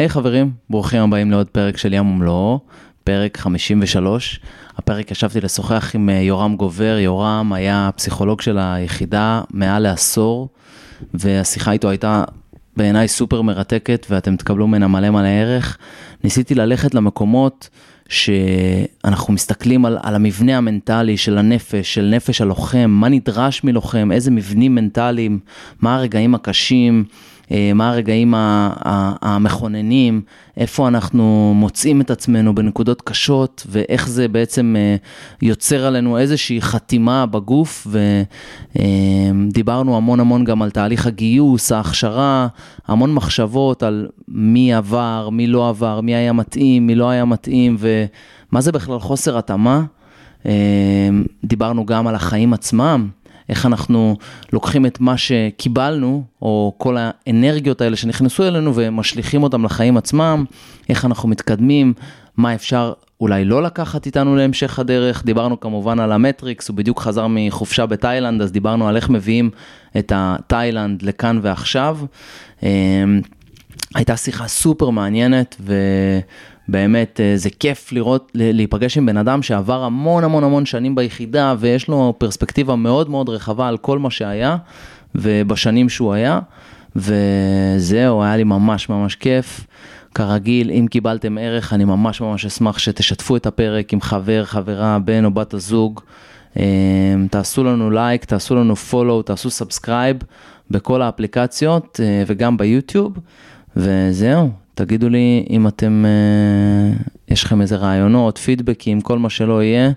היי hey, חברים, ברוכים הבאים לעוד פרק של ים ומלואו, פרק 53. הפרק ישבתי לשוחח עם אה, יורם גובר, יורם היה פסיכולוג של היחידה מעל לעשור, והשיחה איתו הייתה בעיניי סופר מרתקת ואתם תקבלו ממנה מלא מלא ערך. ניסיתי ללכת למקומות שאנחנו מסתכלים על, על המבנה המנטלי של הנפש, של נפש הלוחם, מה נדרש מלוחם, איזה מבנים מנטליים, מה הרגעים הקשים. אה, מה הרגעים המכוננים, איפה אנחנו מוצאים את עצמנו בנקודות קשות ואיך זה בעצם אה, יוצר עלינו איזושהי חתימה בגוף ודיברנו המון המון גם על תהליך הגיוס, ההכשרה, המון מחשבות על מי עבר, מי לא עבר, מי היה מתאים, מי לא היה מתאים ומה זה בכלל חוסר התאמה. אה, דיברנו גם על החיים עצמם. איך אנחנו לוקחים את מה שקיבלנו, או כל האנרגיות האלה שנכנסו אלינו ומשליכים אותם לחיים עצמם, איך אנחנו מתקדמים, מה אפשר אולי לא לקחת איתנו להמשך הדרך. דיברנו כמובן על המטריקס, הוא בדיוק חזר מחופשה בתאילנד, אז דיברנו על איך מביאים את התאילנד לכאן ועכשיו. אמ, הייתה שיחה סופר מעניינת, ו... באמת, אה, זה כיף לראות, להיפגש עם בן אדם שעבר המון המון המון שנים ביחידה ויש לו פרספקטיבה מאוד מאוד רחבה על כל מה שהיה ובשנים שהוא היה, וזהו, היה לי ממש ממש כיף. כרגיל, אם קיבלתם ערך, אני ממש ממש אשמח שתשתפו את הפרק עם חבר, חברה, בן או בת הזוג. אה, תעשו לנו לייק, תעשו לנו follow, תעשו subscribe בכל האפליקציות אה, וגם ביוטיוב, וזהו, תגידו לי אם אתם, אה, יש לכם איזה רעיונות, פידבקים, כל מה שלא יהיה,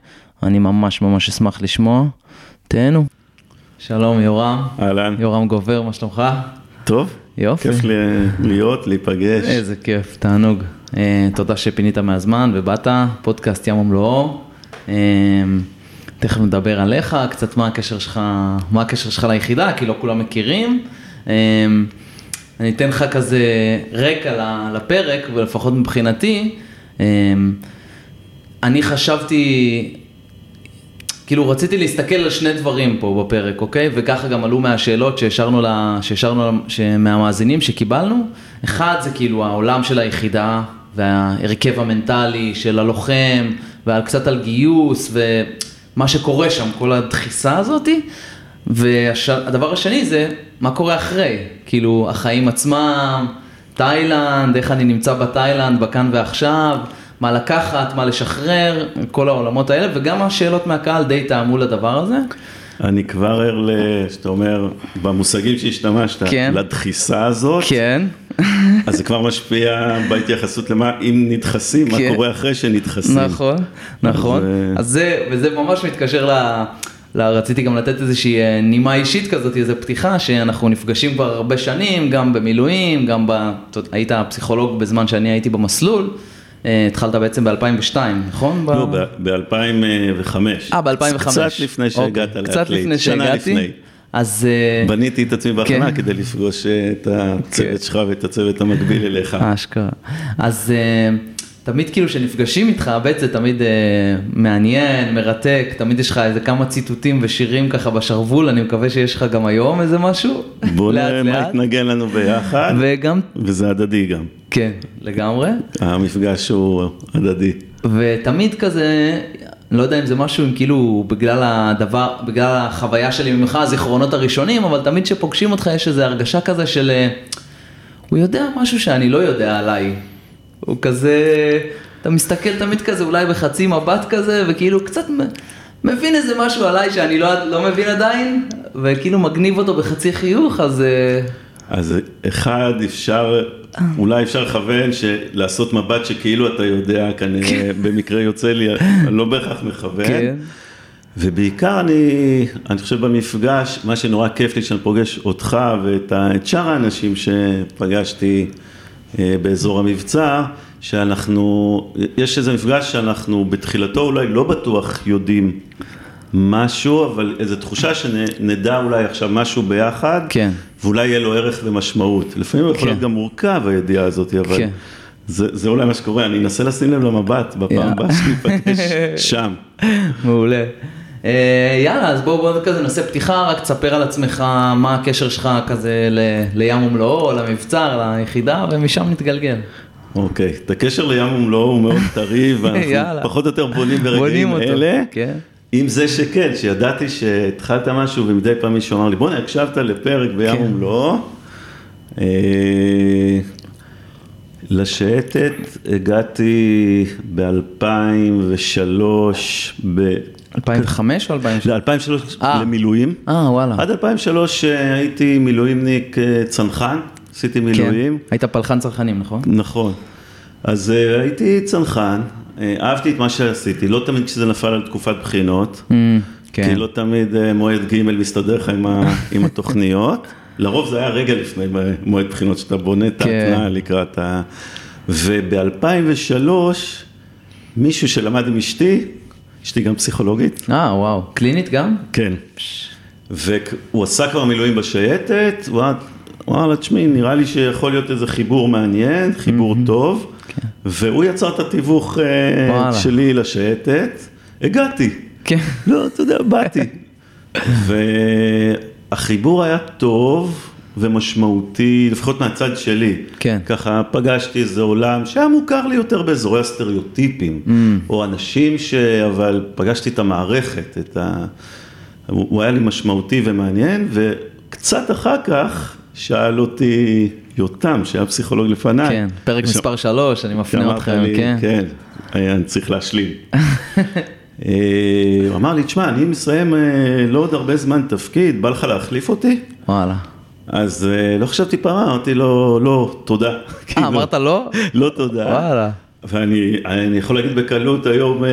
אני ממש ממש אשמח לשמוע. תהנו. שלום יורם. אהלן. יורם גובר, מה שלומך? טוב. יופי. כיף להיות, להיפגש. איזה כיף, תענוג. אה, תודה שפינית מהזמן ובאת, פודקאסט ים ומלואו. אה, תכף נדבר עליך, קצת מה הקשר שלך, מה הקשר שלך ליחידה, כי לא כולם מכירים. אה, אני אתן לך כזה רקע לפרק, ולפחות מבחינתי, אמ, אני חשבתי, כאילו רציתי להסתכל על שני דברים פה בפרק, אוקיי? וככה גם עלו מהשאלות שהשארנו, לה, שהשארנו מהמאזינים שקיבלנו. אחד זה כאילו העולם של היחידה וההרכב המנטלי של הלוחם, וקצת על גיוס ומה שקורה שם, כל הדחיסה הזאתי. והדבר השני זה, מה קורה אחרי? כאילו, החיים עצמם, תאילנד, איך אני נמצא בתאילנד, בכאן ועכשיו, מה לקחת, מה לשחרר, כל העולמות האלה, וגם השאלות מהקהל די טעמו לדבר הזה. אני כבר ער ל... שאתה אומר, במושגים שהשתמשת, כן. לדחיסה הזאת. כן. אז זה כבר משפיע בהתייחסות למה, אם נדחסים, כן. מה קורה אחרי שנדחסים. נכון, נכון. אז, אז זה, וזה ממש מתקשר ל... לא, רציתי גם לתת איזושהי אה, נימה אישית כזאת, איזו פתיחה, שאנחנו נפגשים כבר הרבה שנים, גם במילואים, גם ב... היית פסיכולוג בזמן שאני הייתי במסלול. אה, התחלת בעצם ב-2002, נכון? לא, ב-2005. אה, ב-2005. קצת לפני שהגעת להקליט. קצת לפני שהגעתי. אז... אה, בניתי את עצמי בהכנה כן. כדי לפגוש את הצוות כן. שלך ואת הצוות המקביל אליך. אשכרה. אז... תמיד כאילו שנפגשים איתך, בית זה תמיד אה, מעניין, מרתק, תמיד יש לך איזה כמה ציטוטים ושירים ככה בשרוול, אני מקווה שיש לך גם היום איזה משהו. בוא נראה מה יתנגן לנו ביחד, וגם... וזה הדדי גם. כן, לגמרי. המפגש הוא הדדי. ותמיד כזה, לא יודע אם זה משהו, אם כאילו בגלל הדבר, בגלל החוויה שלי ממך, הזיכרונות הראשונים, אבל תמיד כשפוגשים אותך יש איזו הרגשה כזה של, אה, הוא יודע משהו שאני לא יודע עליי. הוא כזה, אתה מסתכל תמיד כזה אולי בחצי מבט כזה, וכאילו קצת מבין איזה משהו עליי שאני לא, לא מבין עדיין, וכאילו מגניב אותו בחצי חיוך, אז... אה, אז אחד, אפשר, אולי אפשר לכוון לעשות מבט שכאילו אתה יודע, כנראה כן. במקרה יוצא לי, אני לא בהכרח מכוון. כן. ובעיקר אני, אני חושב במפגש, מה שנורא כיף לי שאני פוגש אותך ואת שאר האנשים שפגשתי באזור המבצע, שאנחנו, יש איזה מפגש שאנחנו בתחילתו אולי לא בטוח יודעים משהו, אבל איזו תחושה שנדע אולי עכשיו משהו ביחד, כן. ואולי יהיה לו ערך ומשמעות. לפעמים כן. יכול להיות גם מורכב הידיעה הזאת, אבל כן. זה, זה אולי מה שקורה, אני אנסה לשים לב למבט בפעם הבאה שניפגש שם. מעולה. אה, יאללה, אז בואו בוא כזה נעשה פתיחה, רק תספר על עצמך מה הקשר שלך כזה ל, לים ומלואו, למבצר, ליחידה, ומשם נתגלגל. אוקיי, את הקשר לים ומלואו הוא מאוד טרי, ואנחנו פחות או יותר בונים ברגעים אלה. כן. עם זה שכן, שידעתי שהתחלת משהו ומדי פעם מישהו אמר לי, בוא'נה, הקשבת לפרק בים כן. ומלואו. אה, לשייטת הגעתי ב-2003, ב... 2005 או 2003? 2003 למילואים. אה, וואלה. עד 2003 אה, הייתי מילואימניק אה, צנחן, עשיתי כן. מילואים. כן, היית פלחן צנחנים, נכון? נכון. אז הייתי צנחן, אהבתי את מה שעשיתי, לא תמיד כשזה נפל על תקופת בחינות, mm, כן. כי לא תמיד מועד ג' מסתדר לך עם, עם התוכניות. לרוב זה היה רגע לפני מועד בחינות, שאתה בונה את כן. ההתנעה לקראת ה... וב-2003, מישהו שלמד עם אשתי, אשתי גם פסיכולוגית. אה, וואו. קלינית גם? כן. והוא עשה כבר מילואים בשייטת, וואלה, תשמעי, נראה לי שיכול להיות איזה חיבור מעניין, חיבור. טוב, כן. והוא יצר את התיווך אה. שלי לשייטת, הגעתי. כן. לא, אתה יודע, באתי. החיבור היה טוב ומשמעותי, לפחות מהצד שלי. כן. ככה פגשתי איזה עולם שהיה מוכר לי יותר באזורי הסטריאוטיפים, mm. או אנשים ש... אבל פגשתי את המערכת, את ה... הוא היה לי משמעותי ומעניין, וקצת אחר כך שאל אותי יותם, שהיה פסיכולוג לפניי. כן, פרק ש... מספר שלוש, אני מפנה אתכם, לי, כן. כן, אני צריך להשלים. אה, הוא אמר לי, תשמע, אני מסיים אה, לא עוד הרבה זמן תפקיד, בא לך להחליף אותי? וואלה. אז אה, לא חשבתי פעם, אמרתי לו, לא, תודה. אה, כאילו, אמרת לא? לא תודה. וואלה. ואני יכול להגיד בקלות היום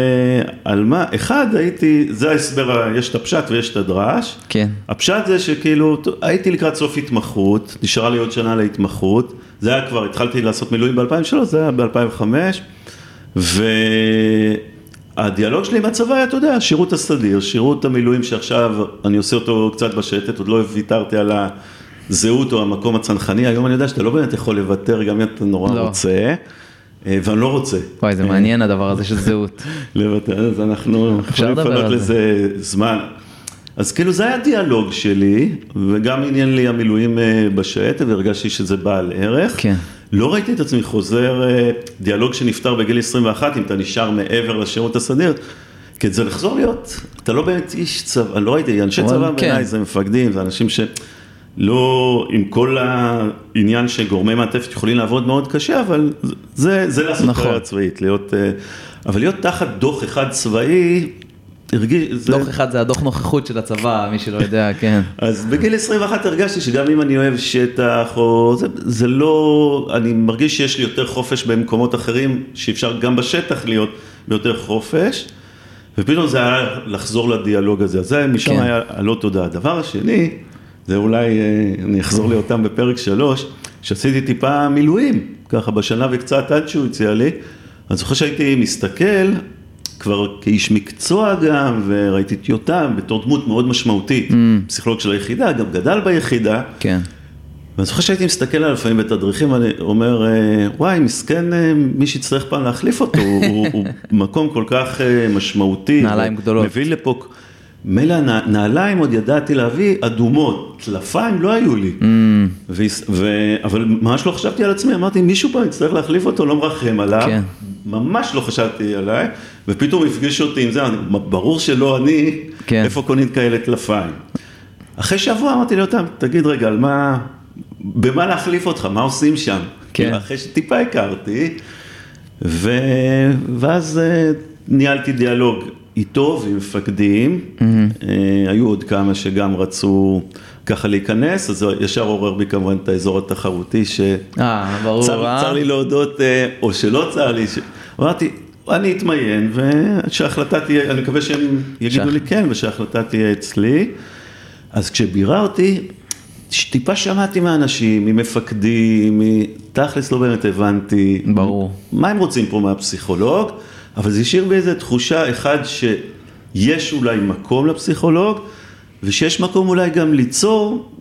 על מה, אחד הייתי, זה ההסבר, יש את הפשט ויש את הדרש. כן. הפשט זה שכאילו, הייתי לקראת סוף התמחות, נשארה לי עוד שנה להתמחות, זה היה כבר, התחלתי לעשות מילואים ב-2003, זה היה ב-2005, ו... הדיאלוג שלי עם הצבא היה, אתה יודע, שירות הסדיר, שירות המילואים שעכשיו אני עושה אותו קצת בשטט, עוד לא ויתרתי על הזהות או המקום הצנחני, היום אני יודע שאתה לא באמת יכול לוותר גם אם אתה נורא לא. רוצה, אה, ואני לא רוצה. וואי, זה מעניין הדבר הזה של זהות. לוותר, אז אנחנו יכולים לפנות לזה זמן. אז כאילו זה היה דיאלוג שלי, וגם עניין לי המילואים אה, בשייטת, והרגשתי שזה בעל ערך. כן. לא ראיתי את עצמי חוזר אה, דיאלוג שנפתר בגיל 21, אם אתה נשאר מעבר לשירות הסדיר, כי זה לחזור להיות, אתה לא באמת איש צבא, לא ראיתי, אנשי צבא כן. בעיניי זה מפקדים, זה אנשים שלא, עם כל העניין שגורמי מעטפת יכולים לעבוד מאוד קשה, אבל זה, זה לעשות נכון. קריירה צבאית, להיות, אה, אבל להיות תחת דוח אחד צבאי, הרגיש... דוח אחד זה הדוח נוכחות של הצבא, מי שלא יודע, כן. אז בגיל 21 הרגשתי שגם אם אני אוהב שטח, או זה, זה לא, אני מרגיש שיש לי יותר חופש במקומות אחרים, שאפשר גם בשטח להיות ביותר חופש, ופתאום זה היה לחזור לדיאלוג הזה, אז זה משם כן. היה הלא תודה. הדבר השני, זה אולי, אה, אני אחזור לאותם בפרק שלוש, שעשיתי טיפה מילואים, ככה בשנה וקצת עד שהוא הציע לי, אני זוכר שהייתי מסתכל, כבר כאיש מקצוע גם, וראיתי את יותם בתור דמות מאוד משמעותית, mm. פסיכולוג של היחידה, גם גדל ביחידה. כן. ואני זוכר שהייתי מסתכל עליו לפעמים בתדריכים, אני אומר, אה, וואי, מסכן אה, מי שיצטרך פעם להחליף אותו, הוא, הוא מקום כל כך משמעותי. נעליים גדולות. מביא לפה, מילא נעליים עוד ידעתי להביא, אדומות, טלפיים לא היו לי. Mm. ו, ו, אבל ממש לא חשבתי על עצמי, אמרתי, מישהו פעם יצטרך להחליף אותו, לא מרחם עליו. כן. ממש לא חשבתי עליי, ופתאום הפגישו אותי עם זה, ברור שלא אני, כן. איפה קונים כאלה טלפיים. אחרי שבוע אמרתי לי אותם, תגיד רגע, על מה, במה להחליף אותך, מה עושים שם? כן. אחרי שטיפה הכרתי, ו... ואז אה, ניהלתי דיאלוג איתו ועם מפקדים, mm-hmm. היו עוד כמה שגם רצו ככה להיכנס, אז ישר עורר בי כמובן את האזור התחרותי, שצר אה, אה? לי להודות, אה, או שלא צר לי, ש... אמרתי, אני אתמיין, ושההחלטה תהיה, אני מקווה שהם יגידו שח... לי כן, ושההחלטה תהיה אצלי. אז כשביררתי, טיפה שמעתי מהאנשים, ממפקדים, תכלס לא באמת הבנתי. ברור. מה הם רוצים פה מהפסיכולוג, אבל זה השאיר בי איזו תחושה, אחד, שיש אולי מקום לפסיכולוג, ושיש מקום אולי גם ליצור,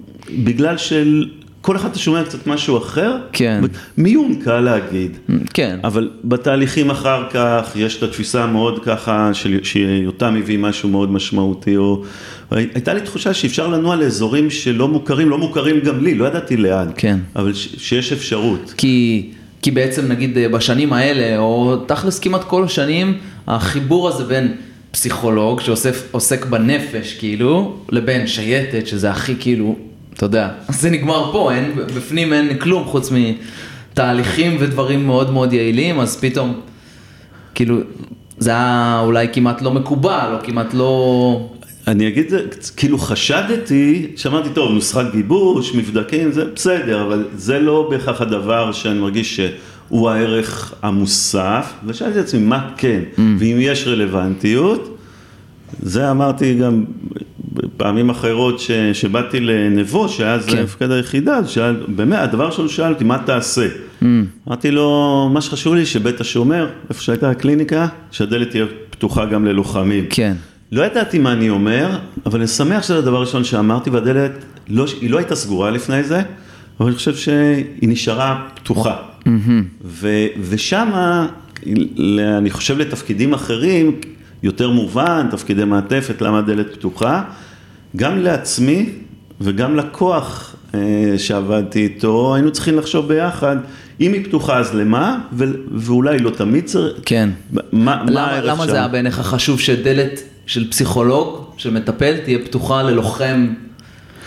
בגלל של... כל אחד אתה שומע קצת משהו אחר, כן. מיון קל להגיד, כן. אבל בתהליכים אחר כך יש את התפיסה המאוד ככה, של, שיותם הביא משהו מאוד משמעותי, או הייתה לי תחושה שאפשר לנוע לאזורים שלא מוכרים, לא מוכרים גם לי, לא ידעתי לאן, כן. אבל ש, שיש אפשרות. כי כי בעצם נגיד אה, בשנים האלה, או תכלס כמעט כל השנים, החיבור הזה בין פסיכולוג שעוסק בנפש כאילו, לבין שייטת, שזה הכי כאילו, אתה יודע, זה נגמר פה, אין, בפנים אין כלום חוץ מתהליכים ודברים מאוד מאוד יעילים, אז פתאום, כאילו, זה היה אולי כמעט לא מקובל, או כמעט לא... אני אגיד, כאילו חשדתי, שאמרתי, טוב, נוסחת גיבוש, מבדקים, זה בסדר, אבל זה לא בהכרח הדבר שאני מרגיש שהוא הערך המוסף, ושאלתי את עצמי, מה כן, mm. ואם יש רלוונטיות, זה אמרתי גם פעמים אחרות ש, שבאתי לנבו, זה כן. מפקד היחידה, שאל, באמת, הדבר שלו שאל אותי, מה תעשה? Mm. אמרתי לו, מה שחשוב לי שבית השומר, איפה שהייתה הקליניקה, שהדלת תהיה פתוחה גם ללוחמים. כן. לא ידעתי מה אני אומר, אבל אני שמח שזה הדבר הראשון שאמרתי, והדלת, לא, היא לא הייתה סגורה לפני זה, אבל אני חושב שהיא נשארה פתוחה. Mm-hmm. ו, ושמה, אני חושב לתפקידים אחרים, יותר מובן, תפקידי מעטפת, למה הדלת פתוחה, גם לעצמי וגם לכוח אה, שעבדתי איתו, היינו צריכים לחשוב ביחד, אם היא פתוחה אז למה, ו, ואולי לא תמיד צריך, כן, מה, למה, מה למה זה היה בעיניך חשוב שדלת של פסיכולוג, של מטפל, תהיה פתוחה ללוחם,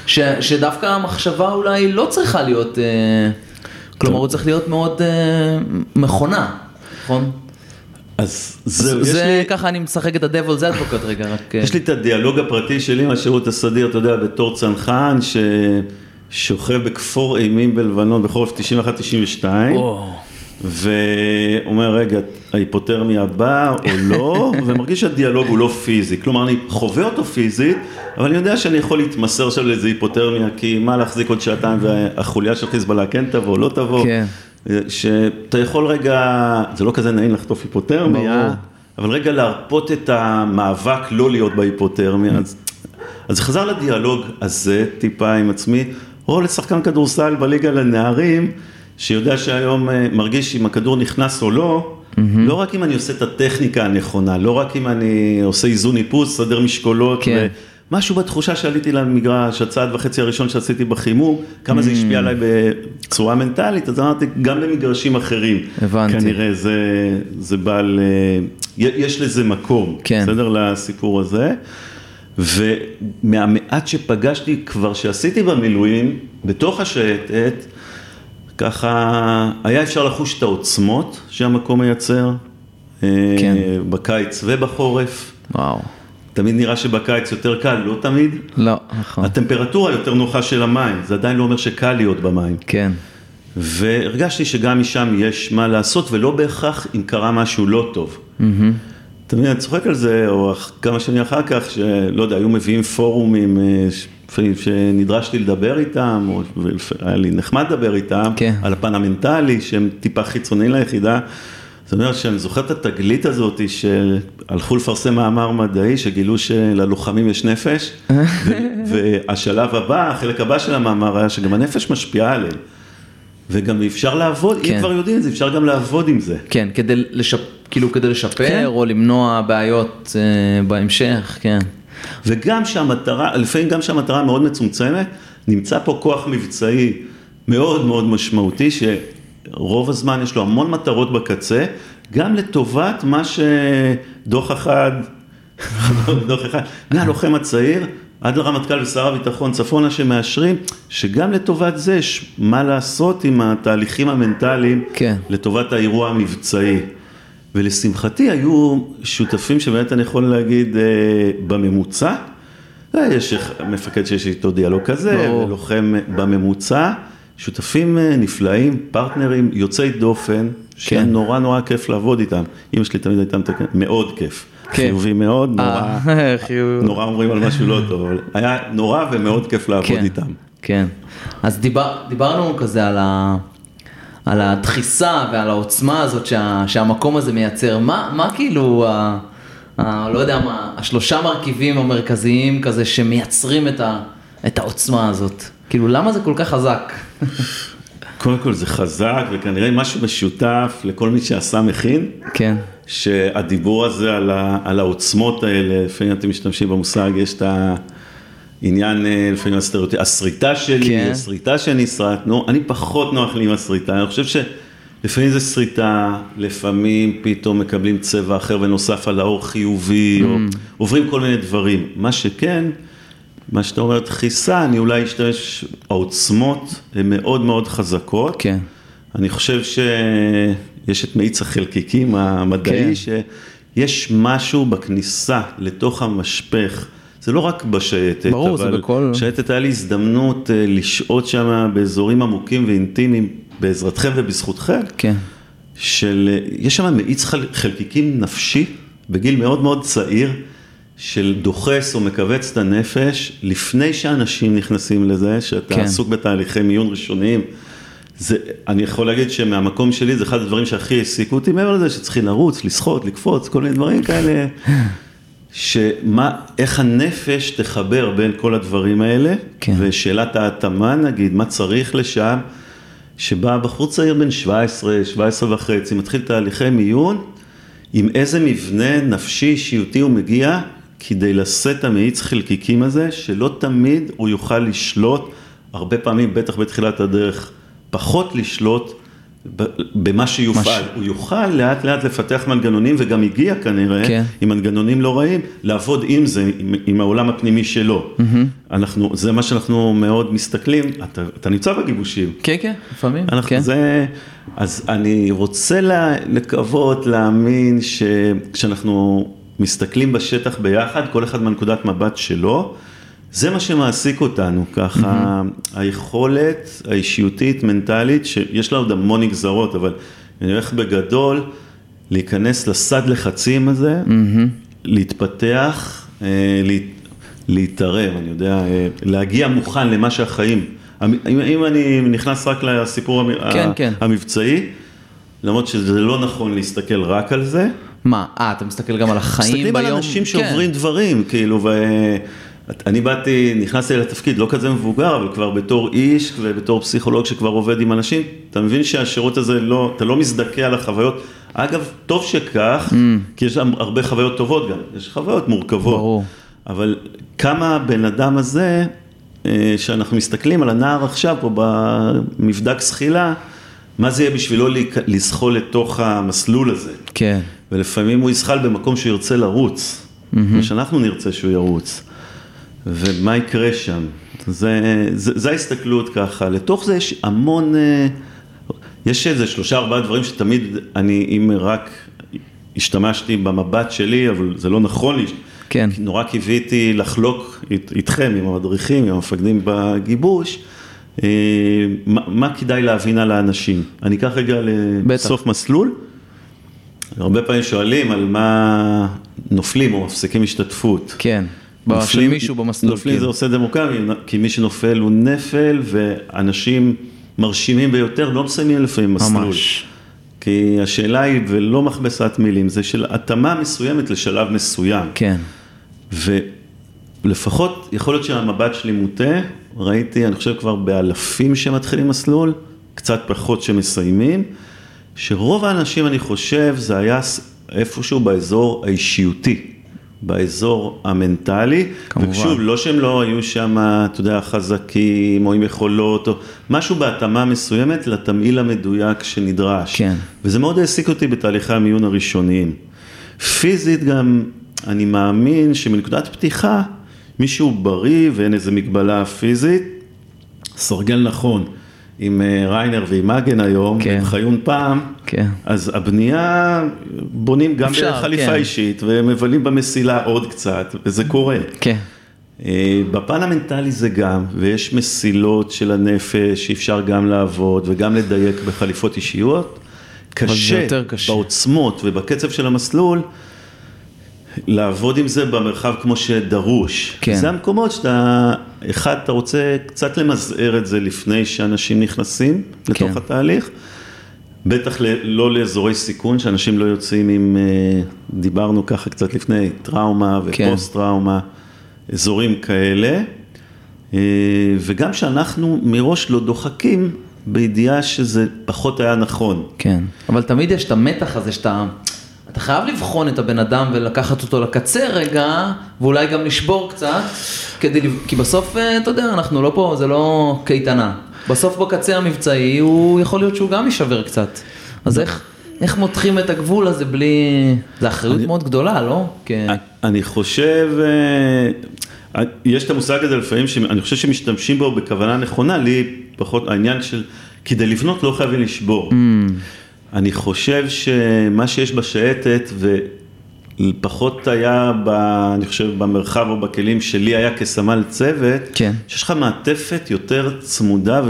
ש, שדווקא המחשבה אולי לא צריכה להיות, אה, כלומר הוא צריך להיות מאוד אה, מכונה, נכון? אז זהו, זה לי... ככה אני משחק את ה-Devil's Advocate רגע, רק... יש לי את הדיאלוג הפרטי שלי מהשירות הסדיר, אתה יודע, בתור צנחן, ששוכב בכפור אימים בלבנון בחורף 91-92. ואומר, רגע, ההיפותרמיה באה או לא, ומרגיש שהדיאלוג הוא לא פיזי. כלומר, אני חווה אותו פיזית, אבל אני יודע שאני יכול להתמסר עכשיו לאיזה היפותרמיה, כי מה להחזיק עוד שעתיים והחוליה של חיזבאללה כן תבוא, לא תבוא. כן. שאתה יכול רגע, זה לא כזה נעים לחטוף היפותרמיה. אבל רגע להרפות את המאבק לא להיות בהיפותרמיה. אז, אז חזר לדיאלוג הזה טיפה עם עצמי, או לשחקן כדורסל בליגה לנערים. שיודע שהיום אה, מרגיש אם הכדור נכנס או לא, mm-hmm. לא רק אם אני עושה את הטכניקה הנכונה, לא רק אם אני עושה איזון איפוס, סדר משקולות, כן. משהו בתחושה שעליתי למגרש, הצעד וחצי הראשון שעשיתי בחימום, כמה mm-hmm. זה השפיע עליי בצורה מנטלית, אז אמרתי, גם במגרשים אחרים, הבנתי. כנראה זה, זה בעל, אה, יש לזה מקום, כן. בסדר לסיפור הזה. ומהמעט שפגשתי כבר שעשיתי במילואים, בתוך השייטת, ככה היה אפשר לחוש את העוצמות שהמקום מייצר, אה, כן. בקיץ ובחורף. וואו. תמיד נראה שבקיץ יותר קל, לא תמיד? לא, נכון. הטמפרטורה יותר נוחה של המים, זה עדיין לא אומר שקל להיות במים. כן. והרגשתי שגם משם יש מה לעשות, ולא בהכרח אם קרה משהו לא טוב. Mm-hmm. תמיד אני צוחק על זה, או כמה שנים אחר כך, שלא יודע, היו מביאים פורומים אה, שנדרשתי לדבר איתם, או היה לי נחמד לדבר איתם, כן. על הפן המנטלי, שהם טיפה חיצוניים ליחידה. זאת אומרת שאני זוכר את התגלית הזאת שהלכו לפרסם מאמר מדעי, שגילו שללוחמים יש נפש, והשלב הבא, החלק הבא של המאמר היה שגם הנפש משפיעה עליהם. וגם אפשר לעבוד, כן. אם כבר יודעים את זה, אפשר גם לעבוד עם זה. כן, כדי, לשפ... כאילו כדי לשפר כן. או למנוע בעיות uh, בהמשך, כן. וגם שהמטרה, לפעמים גם שהמטרה מאוד מצומצמת, נמצא פה כוח מבצעי מאוד מאוד משמעותי, שרוב הזמן יש לו המון מטרות בקצה, גם לטובת מה שדוח אחד, דוח אחד, מהלוחם הצעיר עד לרמטכ"ל ושר הביטחון צפונה שמאשרים, שגם לטובת זה יש מה לעשות עם התהליכים המנטליים, כן. לטובת האירוע המבצעי. ולשמחתי היו שותפים שבאמת אני יכול להגיד אה, בממוצע, אה, יש מפקד שיש איתו דיאלוג כזה, לוחם בממוצע, שותפים אה, נפלאים, פרטנרים יוצאי דופן, כן. שנורא נורא כיף לעבוד איתם. אמא שלי תמיד הייתה מתקנת, מאוד כיף. כן. חיובי מאוד, נורא, נורא אומרים על משהו לא טוב, אבל היה נורא ומאוד כיף לעבוד כן, איתם. כן, אז דיבר, דיברנו כזה על ה... על הדחיסה ועל העוצמה הזאת שה, שהמקום הזה מייצר. מה, מה כאילו, ה, ה, לא יודע מה, השלושה מרכיבים המרכזיים כזה שמייצרים את, ה, את העוצמה הזאת? כאילו, למה זה כל כך חזק? קודם כל זה חזק וכנראה משהו משותף לכל מי שעשה מכין. כן. שהדיבור הזה על, ה, על העוצמות האלה, לפעמים אתם משתמשים במושג, יש את ה... עניין אה, לפעמים הסטריאוטיפ, הסריטה שלי, כן. הסריטה שנסרטנו, אני פחות נוח לי עם הסריטה, אני חושב לפעמים זה שריטה, לפעמים פתאום מקבלים צבע אחר ונוסף על האור חיובי, mm. או עוברים כל מיני דברים. מה שכן, מה שאתה אומר, דחיסה, אני אולי אשתמש, העוצמות הן מאוד מאוד חזקות. כן. אני חושב שיש את מאיץ החלקיקים המדעי, כן. שיש משהו בכניסה לתוך המשפך. זה לא רק בשייטת, ברור, אבל בכל... בשייטת היה לי הזדמנות אה, לשהות שם באזורים עמוקים ואינטימיים בעזרתכם ובזכותכם. כן. של, יש שם מאיץ חלקיקים נפשי בגיל מאוד מאוד צעיר, של דוחס או מכווץ את הנפש, לפני שאנשים נכנסים לזה, שאתה כן. עסוק בתהליכי מיון ראשוניים. זה, אני יכול להגיד שמהמקום שלי זה אחד הדברים שהכי העסיקו אותי, מעבר לזה שצריכים לרוץ, לשחות, לקפוץ, כל מיני דברים כאלה, שמה, איך הנפש תחבר בין כל הדברים האלה, כן. ושאלת ההתאמה נגיד, מה צריך לשם, שבא בחור צעיר בן 17, 17 וחצי, מתחיל תהליכי מיון, עם איזה מבנה נפשי אישיותי הוא מגיע, כדי לשאת את המאיץ חלקיקים הזה, שלא תמיד הוא יוכל לשלוט, הרבה פעמים, בטח בתחילת הדרך, פחות לשלוט במה שיופעל. מש... הוא יוכל לאט לאט לפתח מנגנונים, וגם הגיע כנראה, כן. עם מנגנונים לא רעים, לעבוד עם זה, עם, עם העולם הפנימי שלו. Mm-hmm. אנחנו, זה מה שאנחנו מאוד מסתכלים, אתה, אתה נמצא בגיבושים. כן, כן, לפעמים, אנחנו, כן. זה, אז אני רוצה לה, לקוות, להאמין, שכשאנחנו מסתכלים בשטח ביחד, כל אחד מהנקודת מבט שלו, זה מה שמעסיק אותנו, ככה mm-hmm. היכולת האישיותית, מנטלית, שיש לה עוד המון נגזרות, אבל אני הולך בגדול להיכנס לסד לחצים הזה, mm-hmm. להתפתח, אה, להתערב, אני יודע, אה, להגיע מוכן למה שהחיים, אם, אם אני נכנס רק לסיפור כן, ה- כן. המבצעי, למרות שזה לא נכון להסתכל רק על זה. מה, אה, אתה מסתכל גם על החיים ביום? מסתכלים על אנשים שעוברים כן. דברים, כאילו, ו... אני באתי, נכנסתי לתפקיד לא כזה מבוגר, אבל כבר בתור איש ובתור פסיכולוג שכבר עובד עם אנשים, אתה מבין שהשירות הזה לא, אתה לא מזדכה על החוויות. אגב, טוב שכך, mm. כי יש שם הרבה חוויות טובות גם, יש חוויות מורכבות. ברור. אבל כמה הבן אדם הזה, אה, שאנחנו מסתכלים על הנער עכשיו פה במבדק זחילה, מה זה יהיה בשבילו לזחול לתוך המסלול הזה. כן. ולפעמים הוא יזחל במקום שהוא ירצה לרוץ, mm-hmm. ושאנחנו נרצה שהוא ירוץ. ומה יקרה שם. זה, זה, זה ההסתכלות ככה, לתוך זה יש המון, אה, יש איזה שלושה ארבעה דברים שתמיד אני, אם רק השתמשתי במבט שלי, אבל זה לא נכון לי, כן. נורא קיוויתי לחלוק איתכם, עם המדריכים, עם המפקדים בגיבוש, אה, מה, מה כדאי להבין על האנשים. אני אקח רגע לסוף מסלול. הרבה פעמים שואלים על מה נופלים או מפסיקים השתתפות. כן. נופלים, מישהו במסלול. נופלים כן. זה עושה דמוקרטי, כי מי שנופל הוא נפל, ואנשים מרשימים ביותר לא מסיימים לפעמים מסלול. ממש. כי השאלה היא, ולא מכבסת מילים, זה של התאמה מסוימת לשלב מסוים. כן. ולפחות, יכול להיות שהמבט שלי מוטה, ראיתי, אני חושב כבר באלפים שמתחילים מסלול, קצת פחות שמסיימים, שרוב האנשים, אני חושב, זה היה איפשהו באזור האישיותי. באזור המנטלי, כמובן. ושוב, לא שהם לא היו שם, אתה יודע, חזקים או עם יכולות, או משהו בהתאמה מסוימת לתמהיל המדויק שנדרש. כן. וזה מאוד העסיק אותי בתהליכי המיון הראשוניים. פיזית גם, אני מאמין שמנקודת פתיחה, מישהו בריא ואין איזה מגבלה פיזית, סרגל נכון. עם אה, ריינר ועם מגן היום, כן. עם חיון פעם, כן. אז הבנייה, בונים גם אפשר, בחליפה כן. אישית ומבלים במסילה עוד קצת, וזה קורה. כן. אה, בפן המנטלי זה גם, ויש מסילות של הנפש שאפשר גם לעבוד וגם לדייק בחליפות אישיות. קשה, קשה בעוצמות ובקצב של המסלול. לעבוד עם זה במרחב כמו שדרוש. כן. זה המקומות שאתה, אחד, אתה רוצה קצת למזער את זה לפני שאנשים נכנסים לתוך כן. התהליך. בטח לא לאזורי סיכון, שאנשים לא יוצאים עם, אה, דיברנו ככה קצת לפני, טראומה. ופוסט טראומה, כן. אזורים כאלה. אה, וגם שאנחנו מראש לא דוחקים בידיעה שזה פחות היה נכון. כן, אבל תמיד יש את המתח הזה שאתה... אתה חייב לבחון את הבן אדם ולקחת אותו לקצה רגע, ואולי גם לשבור קצת, כדי, כי בסוף, אה, אתה יודע, אנחנו לא פה, זה לא קייטנה. בסוף בקצה המבצעי, הוא יכול להיות שהוא גם יישבר קצת. אז איך, איך מותחים את הגבול הזה בלי... זו אחריות אני, מאוד גדולה, לא? כ... אני חושב, אה, יש את המושג הזה לפעמים, שאני חושב שמשתמשים בו בכוונה נכונה, לי פחות העניין של, כדי לבנות לא חייבים לשבור. Mm. אני חושב שמה שיש בשייטת, ופחות היה, ב, אני חושב, במרחב או בכלים שלי היה כסמל צוות, כן. שיש לך מעטפת יותר צמודה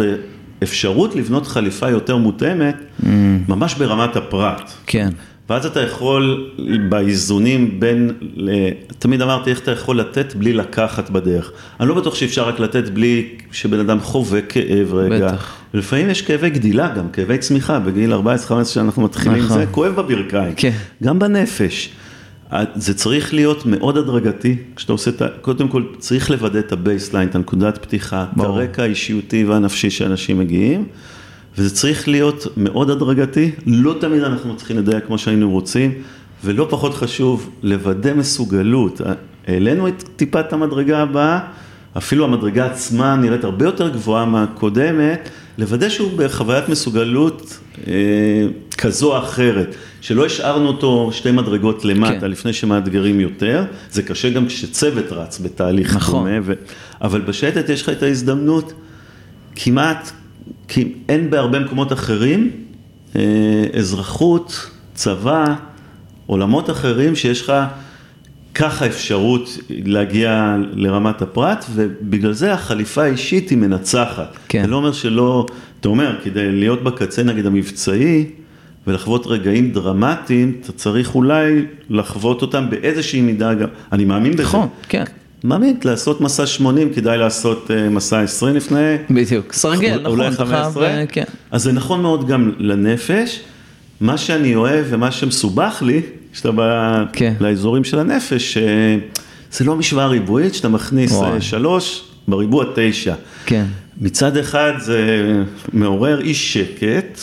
ואפשרות לבנות חליפה יותר מותאמת, mm. ממש ברמת הפרט. כן. ואז אתה יכול באיזונים בין, תמיד אמרתי איך אתה יכול לתת בלי לקחת בדרך. אני לא בטוח שאפשר רק לתת בלי שבן אדם חווה כאב רגע. בטח. ולפעמים יש כאבי גדילה גם, כאבי צמיחה, בגיל 14-15 שאנחנו מתחילים, נכון. זה כואב בברכיים. כן. גם בנפש. זה צריך להיות מאוד הדרגתי, כשאתה עושה את ה... קודם כל צריך לוודא את ה baseline, את הנקודת פתיחה, את הרקע האישיותי והנפשי שאנשים מגיעים. וזה צריך להיות מאוד הדרגתי, לא תמיד אנחנו צריכים לדייק כמו שהיינו רוצים, ולא פחות חשוב, לוודא מסוגלות. העלינו טיפה את המדרגה הבאה, אפילו המדרגה עצמה נראית הרבה יותר גבוהה מהקודמת, לוודא שהוא בחוויית מסוגלות אה, כזו או אחרת, שלא השארנו אותו שתי מדרגות למטה כן. לפני שמאתגרים יותר, זה קשה גם כשצוות רץ בתהליך נכון. דומה, ו... אבל בשייטת יש לך את ההזדמנות כמעט כי אין בהרבה מקומות אחרים אה, אזרחות, צבא, עולמות אחרים שיש לך ככה אפשרות להגיע לרמת הפרט, ובגלל זה החליפה האישית היא מנצחת. כן. זה לא אומר שלא, אתה אומר, כדי להיות בקצה נגיד המבצעי, ולחוות רגעים דרמטיים, אתה צריך אולי לחוות אותם באיזושהי מידה גם, אני מאמין בזה. נכון, כן. מאמין, לעשות מסע 80 כדאי לעשות uh, מסע 20 לפני. בדיוק, סרגל, נכון. אולי 15. כן. אז זה נכון מאוד גם לנפש. מה שאני אוהב ומה שמסובך לי, כשאתה בא כן. לאזורים של הנפש, זה לא משוואה ריבועית, שאתה מכניס uh, שלוש, בריבוע תשע. כן. מצד אחד זה מעורר אי שקט,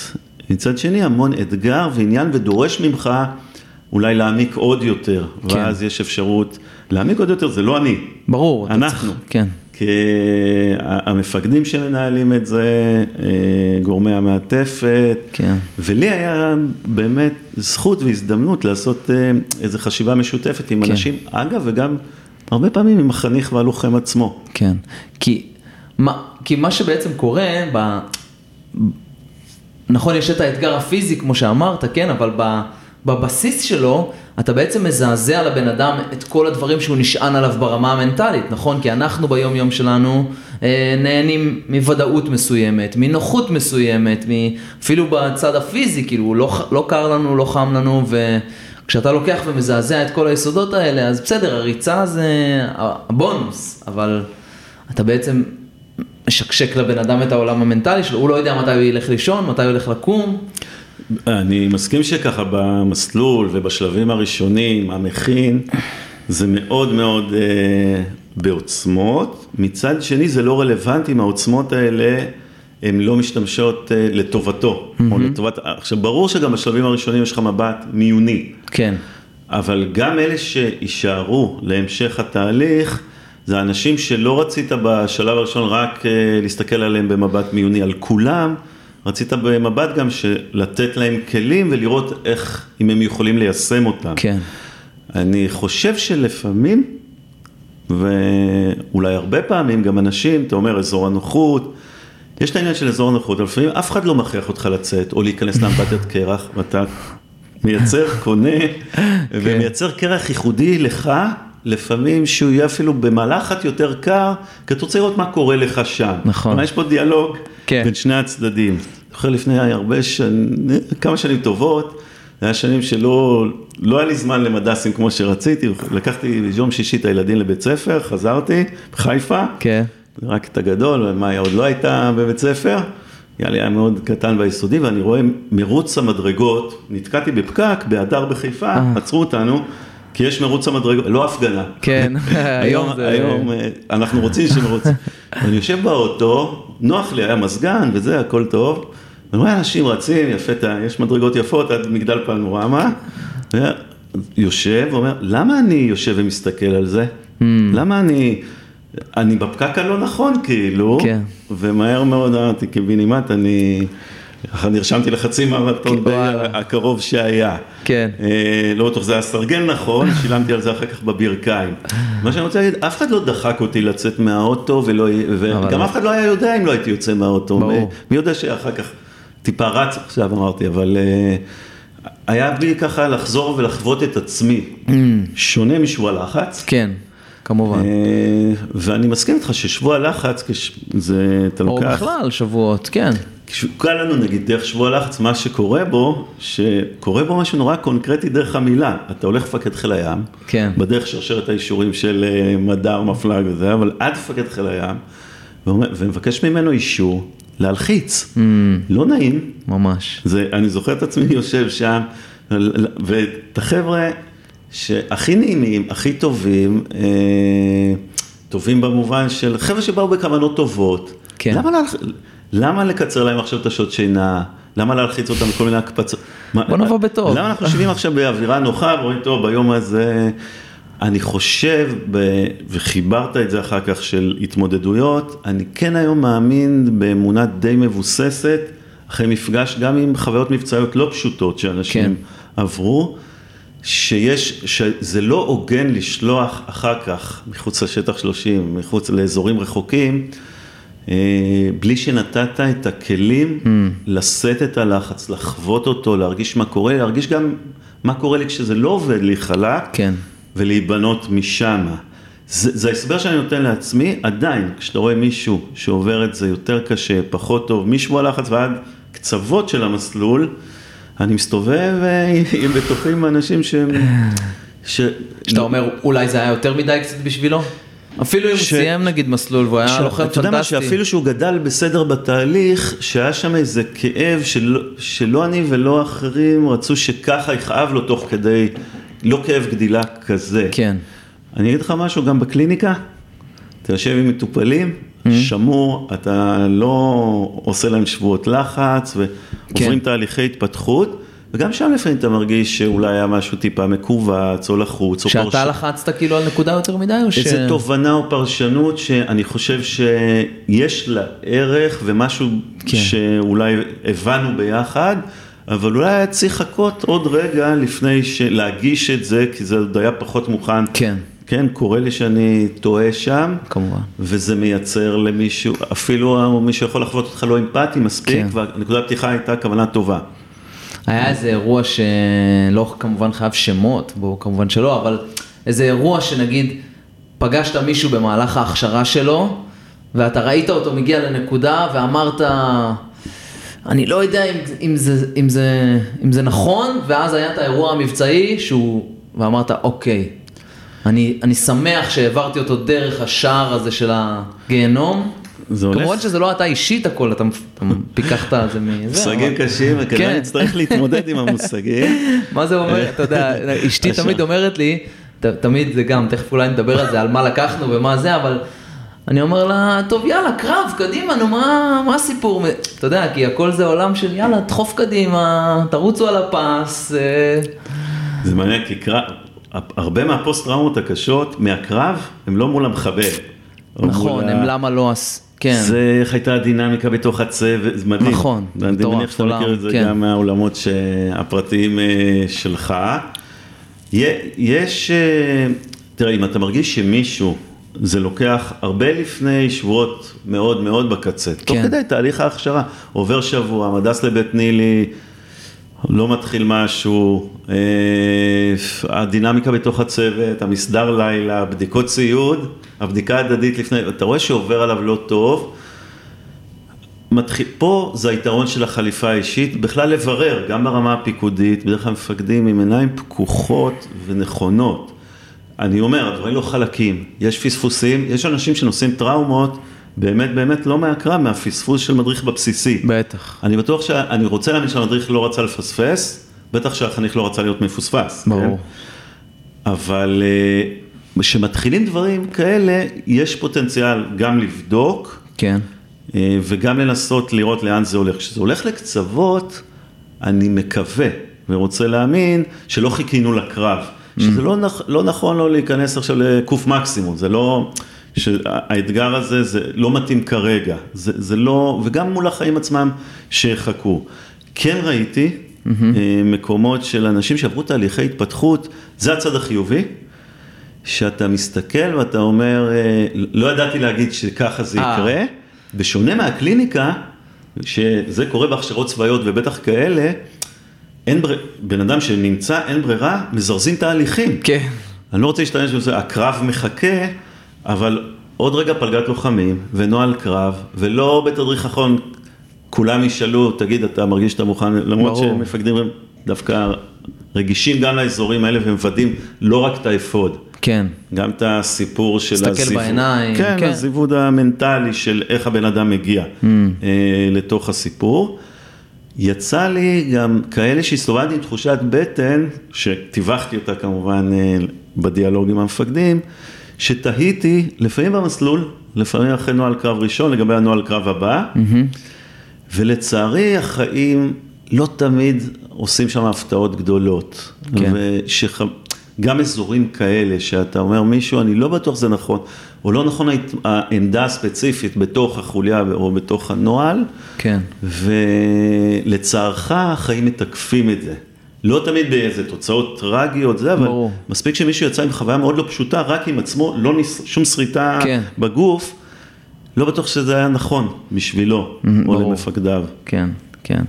מצד שני המון אתגר ועניין ודורש ממך אולי להעמיק עוד יותר, כן. ואז יש אפשרות להעמיק עוד יותר, זה לא אני. ברור. אנחנו. צריך, כן. כי המפקדים שמנהלים את זה, אה, גורמי המעטפת, כן. ולי היה באמת זכות והזדמנות לעשות אה, איזו חשיבה משותפת עם כן. אנשים, אגב, וגם הרבה פעמים עם החניך והלוחם עצמו. כן, כי מה, כי מה שבעצם קורה, ב... נכון, יש את האתגר הפיזי, כמו שאמרת, כן, אבל ב... בבסיס שלו, אתה בעצם מזעזע לבן אדם את כל הדברים שהוא נשען עליו ברמה המנטלית, נכון? כי אנחנו ביום יום שלנו אה, נהנים מוודאות מסוימת, מנוחות מסוימת, אפילו בצד הפיזי, כאילו לא, לא קר לנו, לא חם לנו, וכשאתה לוקח ומזעזע את כל היסודות האלה, אז בסדר, הריצה זה הבונוס, אבל אתה בעצם משקשק לבן אדם את העולם המנטלי שלו, הוא לא יודע מתי הוא ילך לישון, מתי הוא ילך לקום. אני מסכים שככה במסלול ובשלבים הראשונים, המכין, זה מאוד מאוד אה, בעוצמות. מצד שני זה לא רלוונטי אם העוצמות האלה הן לא משתמשות אה, לטובתו, mm-hmm. או לטובת, עכשיו ברור שגם בשלבים הראשונים יש לך מבט מיוני. כן. אבל גם אלה שיישארו להמשך התהליך, זה אנשים שלא רצית בשלב הראשון רק אה, להסתכל עליהם במבט מיוני, על כולם. רצית במבט גם לתת להם כלים ולראות איך, אם הם יכולים ליישם אותם. כן. אני חושב שלפעמים, ואולי הרבה פעמים, גם אנשים, אתה אומר, אזור הנוחות, יש את העניין של אזור הנוחות, לפעמים אף אחד לא מכריח אותך לצאת או להיכנס לאמפתיית קרח, ואתה מייצר, קונה, כן. ומייצר קרח ייחודי לך, לפעמים שהוא יהיה אפילו במלחת יותר קר, כי אתה רוצה לראות מה קורה לך שם. נכון. יש פה דיאלוג כן. בין שני הצדדים. זוכר לפני הרבה שנים, כמה שנים טובות, זה היה שנים שלא לא היה לי זמן למדסים כמו שרציתי, לקחתי יום שישי את הילדים לבית ספר, חזרתי, בחיפה, כן. רק את הגדול, מאיה עוד לא הייתה בבית ספר, היה לי היה מאוד קטן ביסודי, ואני רואה מרוץ המדרגות, נתקעתי בפקק, בהדר בחיפה, אה. עצרו אותנו. כי יש מרוץ המדרגות, לא הפגנה. כן, היום זה... היום אה, אנחנו רוצים שמרוץ. אני יושב באוטו, נוח לי, היה מזגן וזה, הכל טוב. ואני רואה אנשים רצים, יפה, יש מדרגות יפות עד מגדל פנורמה. יושב ואומר, למה אני יושב ומסתכל על זה? Hmm. למה אני... אני בפקק הלא נכון כאילו, כן. ומהר מאוד אמרתי קיבינימט, אני נרשמתי לחצי מרתון הקרוב שהיה. כן. לא בטוח, זה היה סרגל נכון, שילמתי על זה אחר כך בברכיים. מה שאני רוצה להגיד, אף אחד לא דחק אותי לצאת מהאוטו, וגם אף אחד לא היה יודע אם לא הייתי יוצא מהאוטו. מי יודע שאחר כך טיפה רץ עכשיו אמרתי, אבל היה בי ככה לחזור ולחוות את עצמי, mm. שונה משבוע לחץ. כן. כמובן. ואני מסכים איתך ששבוע לחץ, זה, אתה לוקח... או בכלל שבועות, כן. קל לנו נגיד דרך שבוע לחץ, מה שקורה בו, שקורה בו משהו נורא קונקרטי דרך המילה. אתה הולך לפקד חיל הים, כן. בדרך שרשרת האישורים של מדר, מפלג וזה, אבל עד מפקד חיל הים, ומבקש ממנו אישור להלחיץ. Mm. לא נעים. ממש. זה, אני זוכר את עצמי יושב שם, ואת החבר'ה שהכי נעימים, הכי טובים, אה, טובים במובן של חבר'ה שבאו בכוונות טובות. כן. למה, לה, למה לקצר להם עכשיו את השעות שינה? למה להלחיץ אותם בכל מיני הקפצות? בוא נבוא בטוב. למה אנחנו יושבים עכשיו באווירה נוחה ורואים טוב ביום הזה? אני חושב, ב, וחיברת את זה אחר כך של התמודדויות, אני כן היום מאמין באמונה די מבוססת, אחרי מפגש גם עם חוויות מבצעיות לא פשוטות שאנשים כן. עברו, שיש, שזה לא הוגן לשלוח אחר כך מחוץ לשטח 30, מחוץ לאזורים רחוקים, בלי שנתת את הכלים mm. לשאת את הלחץ, לחוות אותו, להרגיש מה קורה, להרגיש גם מה קורה לי כשזה לא עובד לי חלק. כן. ולהיבנות משם. זה, זה ההסבר שאני נותן לעצמי, עדיין, כשאתה רואה מישהו שעובר את זה יותר קשה, פחות טוב, משבוע לחץ ועד קצוות של המסלול, אני מסתובב אה, עם בתוכי עם אנשים שהם... ש... שאתה אומר, אולי זה היה יותר מדי קצת בשבילו? אפילו אם ש... הוא סיים נגיד מסלול והוא היה לוחם פנטסטי. אתה יודע מה, שאפילו שהוא גדל בסדר בתהליך, שהיה שם איזה כאב שלא, שלא אני ולא אחרים רצו שככה יכאב לו תוך כדי לא כאב גדילה כזה. כן. אני אגיד לך משהו, גם בקליניקה, אתה יושב עם מטופלים, mm-hmm. שמור, אתה לא עושה להם שבועות לחץ, ועוברים כן. תהליכי התפתחות. וגם שם לפעמים אתה מרגיש שאולי היה משהו טיפה מכווץ או לחוץ או. שאתה לחצת כאילו על נקודה יותר מדי או ש... איזה תובנה או פרשנות שאני חושב שיש לה ערך ומשהו כן. שאולי הבנו ביחד. אבל אולי היה צריך לחכות עוד רגע לפני להגיש את זה, כי זה עוד היה פחות מוכן. כן. כן, קורה לי שאני טועה שם. כמובן. וזה מייצר למישהו, אפילו מישהו יכול לחוות אותך לא אמפתי מספיק, כן. והנקודת פתיחה הייתה כוונה טובה. היה איזה אירוע שלא כמובן חייב שמות, בואו כמובן שלא, אבל איזה אירוע שנגיד פגשת מישהו במהלך ההכשרה שלו, ואתה ראית אותו מגיע לנקודה ואמרת, אני לא יודע אם, אם, זה, אם, זה, אם זה נכון, ואז היה את האירוע המבצעי שהוא, ואמרת, אוקיי, אני, אני שמח שהעברתי אותו דרך השער הזה של הגיהנום. כמובן הולך... שזה לא אתה אישית הכל, אתה, פיקחת את זה מזה. מושגים. קשים, וכנראה כן. נצטרך להתמודד עם המושגים. מה זה אומר, אתה יודע, אשתי תמיד אומרת לי, תמיד זה גם, תכף אולי נדבר על זה, על מה לקחנו ומה זה, אבל אני אומר לה, טוב יאללה, קרב, קדימה, נו מה, מה הסיפור? אתה יודע, כי הכל זה עולם של יאללה, דחוף קדימה, תרוצו על הפס. אה. זה מעניין, כי קרב, הרבה מהפוסט טראומות הקשות, מהקרב, הם לא מול המחבל. נכון, הם למה לא עש... כן. זה איך הייתה הדינמיקה בתוך הצוות, זה מדהים. נכון, אני מניח שאתה מכיר את זה כן. גם מהעולמות הפרטיים אה, שלך. יש, אה, תראה, אם אתה מרגיש שמישהו זה לוקח הרבה לפני שבועות מאוד מאוד בקצה. כן. תוך כדי תהליך ההכשרה, עובר שבוע, מדס לבית נילי, לא מתחיל משהו, אה, הדינמיקה בתוך הצוות, המסדר לילה, בדיקות ציוד, הבדיקה ההדדית לפני, אתה רואה שעובר עליו לא טוב. מתחיל, פה זה היתרון של החליפה האישית, בכלל לברר, גם ברמה הפיקודית, בדרך כלל מפקדים עם עיניים פקוחות ונכונות. אני אומר, הדברים לא חלקים, יש פספוסים, יש אנשים שנושאים טראומות, באמת באמת לא מהקרב, מהפספוס של מדריך בבסיסי. בטח. אני בטוח שאני רוצה להאמין שהמדריך לא רצה לפספס, בטח שהחניך לא רצה להיות מפוספס. ברור. כן? אבל אה, כשמתחילים דברים כאלה, יש פוטנציאל גם לבדוק, כן. אה, וגם לנסות לראות לאן זה הולך. כשזה הולך לקצוות, אני מקווה ורוצה להאמין שלא חיכינו לקרב. שזה לא, נכ, לא נכון לו להיכנס עכשיו לקוף מקסימום, זה לא, שהאתגר הזה זה לא מתאים כרגע, זה, זה לא, וגם מול החיים עצמם שיחכו. כן ראיתי mm-hmm. מקומות של אנשים שעברו תהליכי התפתחות, זה הצד החיובי, שאתה מסתכל ואתה אומר, אה, לא ידעתי להגיד שככה זה אה. יקרה, בשונה מהקליניקה, שזה קורה בהכשרות צבאיות ובטח כאלה, אין בר... בן אדם שנמצא, אין ברירה, מזרזים תהליכים. כן. אני לא רוצה להשתמש בזה, הקרב מחכה, אבל עוד רגע פלגת לוחמים, ונוהל קרב, ולא בתדריך אחרון, כולם ישאלו, תגיד, אתה מרגיש שאתה מוכן, למרות שמפקדים דווקא רגישים גם לאזורים האלה ומוודאים לא רק את האפוד. כן. גם את הסיפור של הזיווד. תסתכל בעיניים. כן, כן, הזיווד המנטלי של איך הבן אדם מגיע mm. אה, לתוך הסיפור. יצא לי גם כאלה שהסתובבתי עם תחושת בטן, שטיווחתי אותה כמובן אה, בדיאלוג עם המפקדים, שתהיתי לפעמים במסלול, לפעמים אחרי נוהל קרב ראשון, לגבי הנוהל קרב הבא, mm-hmm. ולצערי החיים לא תמיד עושים שם הפתעות גדולות. כן. ושח... גם אזורים כאלה שאתה אומר מישהו, אני לא בטוח זה נכון, או לא נכון העמדה הספציפית בתוך החוליה או בתוך הנוהל, כן. ולצערך החיים מתקפים את זה. לא תמיד באיזה תוצאות טרגיות, זה, אבל ברור. מספיק שמישהו יצא עם חוויה מאוד לא פשוטה, רק עם עצמו, לא ניס, שום שריטה כן. בגוף, לא בטוח שזה היה נכון בשבילו, או למפקדיו. כן, כן.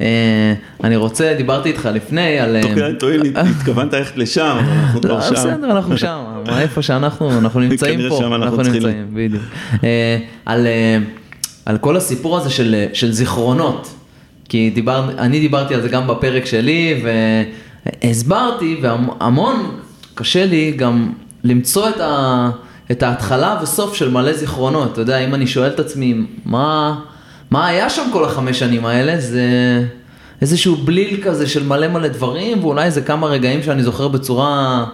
אה, אני רוצה, דיברתי איתך לפני על... אוקיי, אני טועה, התכוונת ללכת לשם, אבל אנחנו כבר לא, שם. בסדר, אנחנו שם, איפה שאנחנו, אנחנו נמצאים פה, אנחנו נמצאים, בדיוק. אה, אה, על כל הסיפור הזה של זיכרונות, כי אני דיברתי על זה גם בפרק שלי, והסברתי, והמון קשה לי גם למצוא את ה... את ההתחלה וסוף של מלא זיכרונות, אתה יודע, אם אני שואל את עצמי, מה... מה היה שם כל החמש שנים האלה? זה איזשהו בליל כזה של מלא מלא דברים, ואולי איזה כמה רגעים שאני זוכר בצורה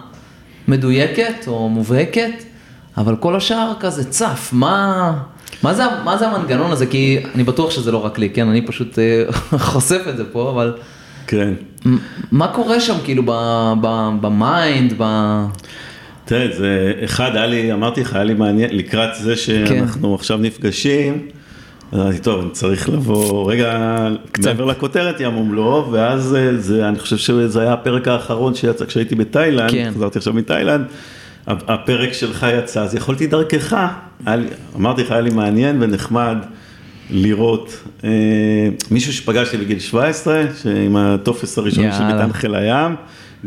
מדויקת או מובהקת, אבל כל השאר כזה צף, מה... מה זה, מה זה המנגנון הזה? כי אני בטוח שזה לא רק לי, כן? אני פשוט אה, חושף את זה פה, אבל... כן. מה קורה שם, כאילו, ב mind, ב... תראה, זה אחד, היה לי, אמרתי לך, היה לי מעניין, לקראת זה שאנחנו כן. עכשיו נפגשים, אז אמרתי, טוב, אני צריך לבוא רגע קצת מעבר לכותרת ים ומלואו, ואז אה, זה, אני חושב שזה היה הפרק האחרון שיצא כשהייתי בתאילנד, כן. חזרתי עכשיו מתאילנד, הפרק שלך יצא, אז יכולתי דרכך, אמרתי לך, היה לי מעניין ונחמד לראות אה, מישהו שפגשתי בגיל 17, עם הטופס הראשון של ביטן חיל הים.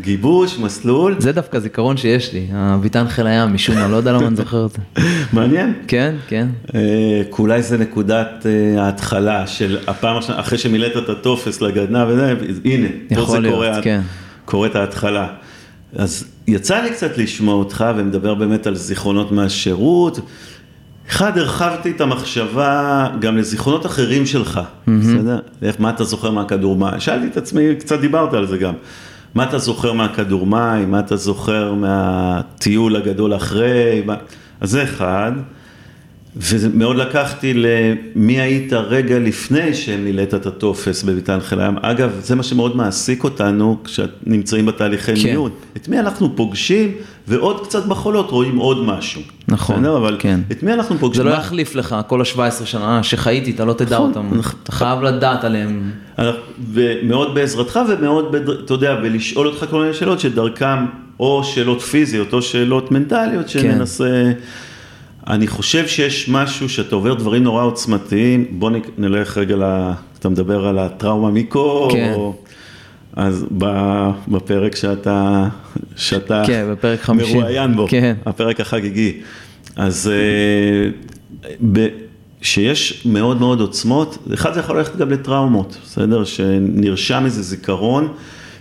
גיבוש, מסלול. זה דווקא זיכרון שיש לי, הביטן חיל הים, משום מה, לא יודע למה אני זוכר את זה. מעניין. כן, כן. אה, אולי זה נקודת אה, ההתחלה של הפעם הראשונה, אחרי שמילאת את הטופס לגדנ"ע וזה, הנה, פה זה קורה, כן. קורית ההתחלה. אז יצא לי קצת לשמוע אותך ומדבר באמת על זיכרונות מהשירות. אחד, הרחבתי את המחשבה גם לזיכרונות אחרים שלך, בסדר? איך, מה אתה זוכר מהכדור מים? שאלתי את עצמי, קצת דיברת על זה גם. מה אתה זוכר מהכדור מים, מה אתה זוכר מהטיול הגדול אחרי, אז זה אחד. ומאוד לקחתי למי היית רגע לפני שמילאת את הטופס בביתן חיל הים. אגב, זה מה שמאוד מעסיק אותנו כשנמצאים בתהליכי כן. מיון. את מי אנחנו פוגשים, ועוד קצת בחולות רואים עוד משהו. נכון, בסדר, אבל כן. את מי אנחנו פוגשים? זה לא יחליף לך כל ה-17 שנה שחייתי, אתה לא תדע נכון, אותם. נכון. אתה חייב לדעת עליהם. ומאוד בעזרתך ומאוד, אתה יודע, בלשאול אותך כל מיני שאלות שדרכם, או שאלות פיזיות או שאלות מנטליות, כן. שננסה... כן. אני חושב שיש משהו שאתה עובר דברים נורא עוצמתיים, בוא נלך רגע, ל... אתה מדבר על הטראומה מיקו, כן. או... אז בפרק שאתה, שאתה כן, בפרק 50. מרואיין בו, כן. הפרק החגיגי. אז אה, שיש מאוד מאוד עוצמות, אחד זה יכול ללכת גם לטראומות, בסדר? שנרשם איזה זיכרון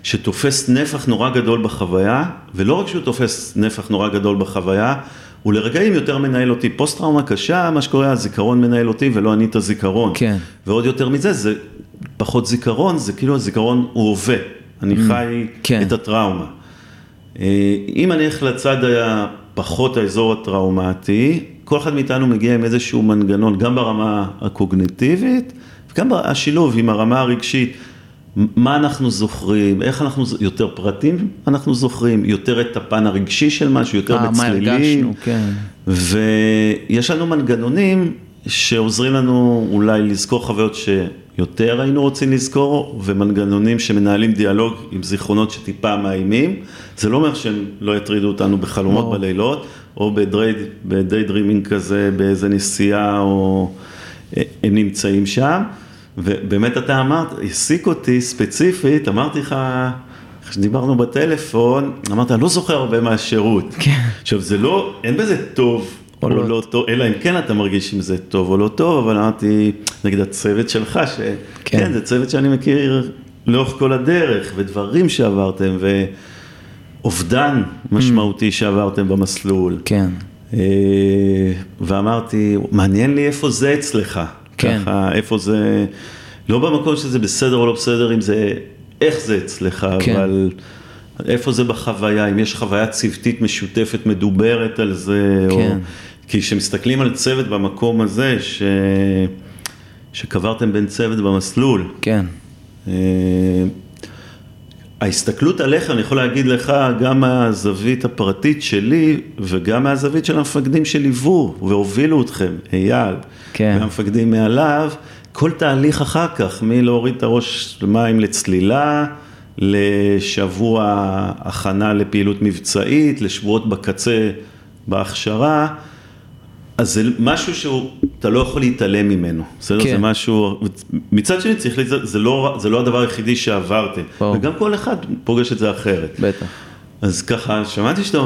שתופס נפח נורא גדול בחוויה, ולא רק שהוא תופס נפח נורא גדול בחוויה, הוא לרגעים יותר מנהל אותי. פוסט טראומה קשה, מה שקורה, הזיכרון מנהל אותי ולא אני את הזיכרון. כן. ועוד יותר מזה, זה פחות זיכרון, זה כאילו הזיכרון הוא הווה. אני mm, חי כן. את הטראומה. אה, אם אני אלך לצד הפחות האזור הטראומטי, כל אחד מאיתנו מגיע עם איזשהו מנגנון, גם ברמה הקוגניטיבית, וגם השילוב עם הרמה הרגשית. מה אנחנו זוכרים, איך אנחנו, יותר פרטים אנחנו זוכרים, יותר את הפן הרגשי של משהו, יותר אה, מה בצלילים. הרגשנו, כן. ויש לנו מנגנונים שעוזרים לנו אולי לזכור חוויות שיותר היינו רוצים לזכור, ומנגנונים שמנהלים דיאלוג עם זיכרונות שטיפה מאיימים. זה לא אומר שהם לא יטרידו אותנו בחלומות לא. בלילות, או בדיי דרימינג כזה, באיזה נסיעה, או הם נמצאים שם. ובאמת אתה אמרת, העסיק אותי ספציפית, אמרתי לך, כשדיברנו בטלפון, אמרת, אני לא זוכר הרבה מהשירות. כן. עכשיו זה לא, אין בזה טוב או, או לא. לא. טוב, אלא אם כן אתה מרגיש אם זה טוב או לא טוב, אבל אמרתי, נגיד הצוות שלך, שכן, כן. זה צוות שאני מכיר לאורך כל הדרך, ודברים שעברתם, ואובדן משמעותי שעברתם במסלול. כן. אה, ואמרתי, מעניין לי איפה זה אצלך. כן. ככה, איפה זה, לא במקום שזה בסדר או לא בסדר, אם זה, איך זה אצלך, כן. אבל איפה זה בחוויה, אם יש חוויה צוותית משותפת מדוברת על זה, או... כן. כי כשמסתכלים על צוות במקום הזה, ש... שקברתם בין צוות במסלול, כן. ההסתכלות עליך, אני יכול להגיד לך, גם מהזווית הפרטית שלי וגם מהזווית של המפקדים שליוו והובילו אתכם, אייל, כן. והמפקדים מעליו, כל תהליך אחר כך, מלהוריד את הראש מים לצלילה, לשבוע הכנה לפעילות מבצעית, לשבועות בקצה בהכשרה, אז זה משהו שאתה לא יכול להתעלם ממנו, בסדר? כן. זה משהו, מצד שני צריך, זה לא, זה לא הדבר היחידי שעברתם. וגם כל אחד פוגש את זה אחרת. בטח. אז ככה, שמעתי שאתה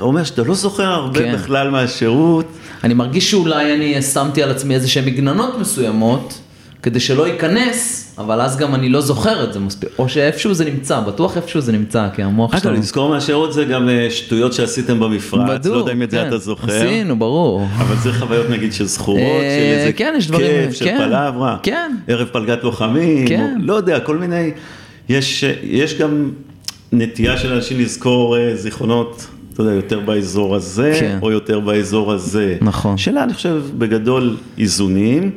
אומר שאתה לא זוכר הרבה כן. בכלל מהשירות, אני מרגיש שאולי אני שמתי על עצמי איזה שהן מגננות מסוימות, כדי שלא ייכנס, אבל אז גם אני לא זוכר את זה מספיק, או שאיפשהו זה נמצא, בטוח איפשהו זה נמצא, כי המוח אגב, לזכור מהשירות זה גם אה, שטויות שעשיתם במפרץ, לא יודע אם את זה כן. אתה זוכר, עשינו, ברור. אבל זה חוויות נגיד של זכורות, אה, של איזה כן, יש דברים- כיף, של כן, פלברה, כן. ערב פלגת לוחמים, כן. או, לא יודע, כל מיני, יש, יש גם נטייה של אנשים לזכור אה, זיכרונות, אתה יודע, יותר באזור הזה, כן. או יותר באזור הזה. נכון. שאלה, אני חושב, בגדול איזונים.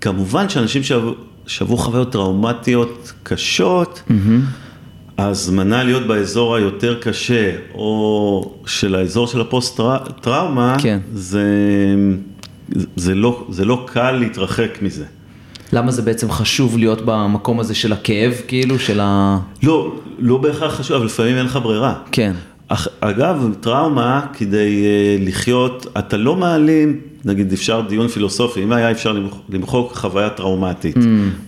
כמובן שאנשים שעברו, שעברו חוויות טראומטיות קשות, ההזמנה להיות באזור היותר קשה, או של האזור של הפוסט-טראומה, כן. זה, זה, לא, זה לא קל להתרחק מזה. למה זה בעצם חשוב להיות במקום הזה של הכאב, כאילו, של ה... לא, לא בהכרח חשוב, אבל לפעמים אין לך ברירה. כן. אך, אגב, טראומה, כדי uh, לחיות, אתה לא מעלים, נגיד אפשר דיון פילוסופי, אם היה אפשר למח- למחוק חוויה טראומטית.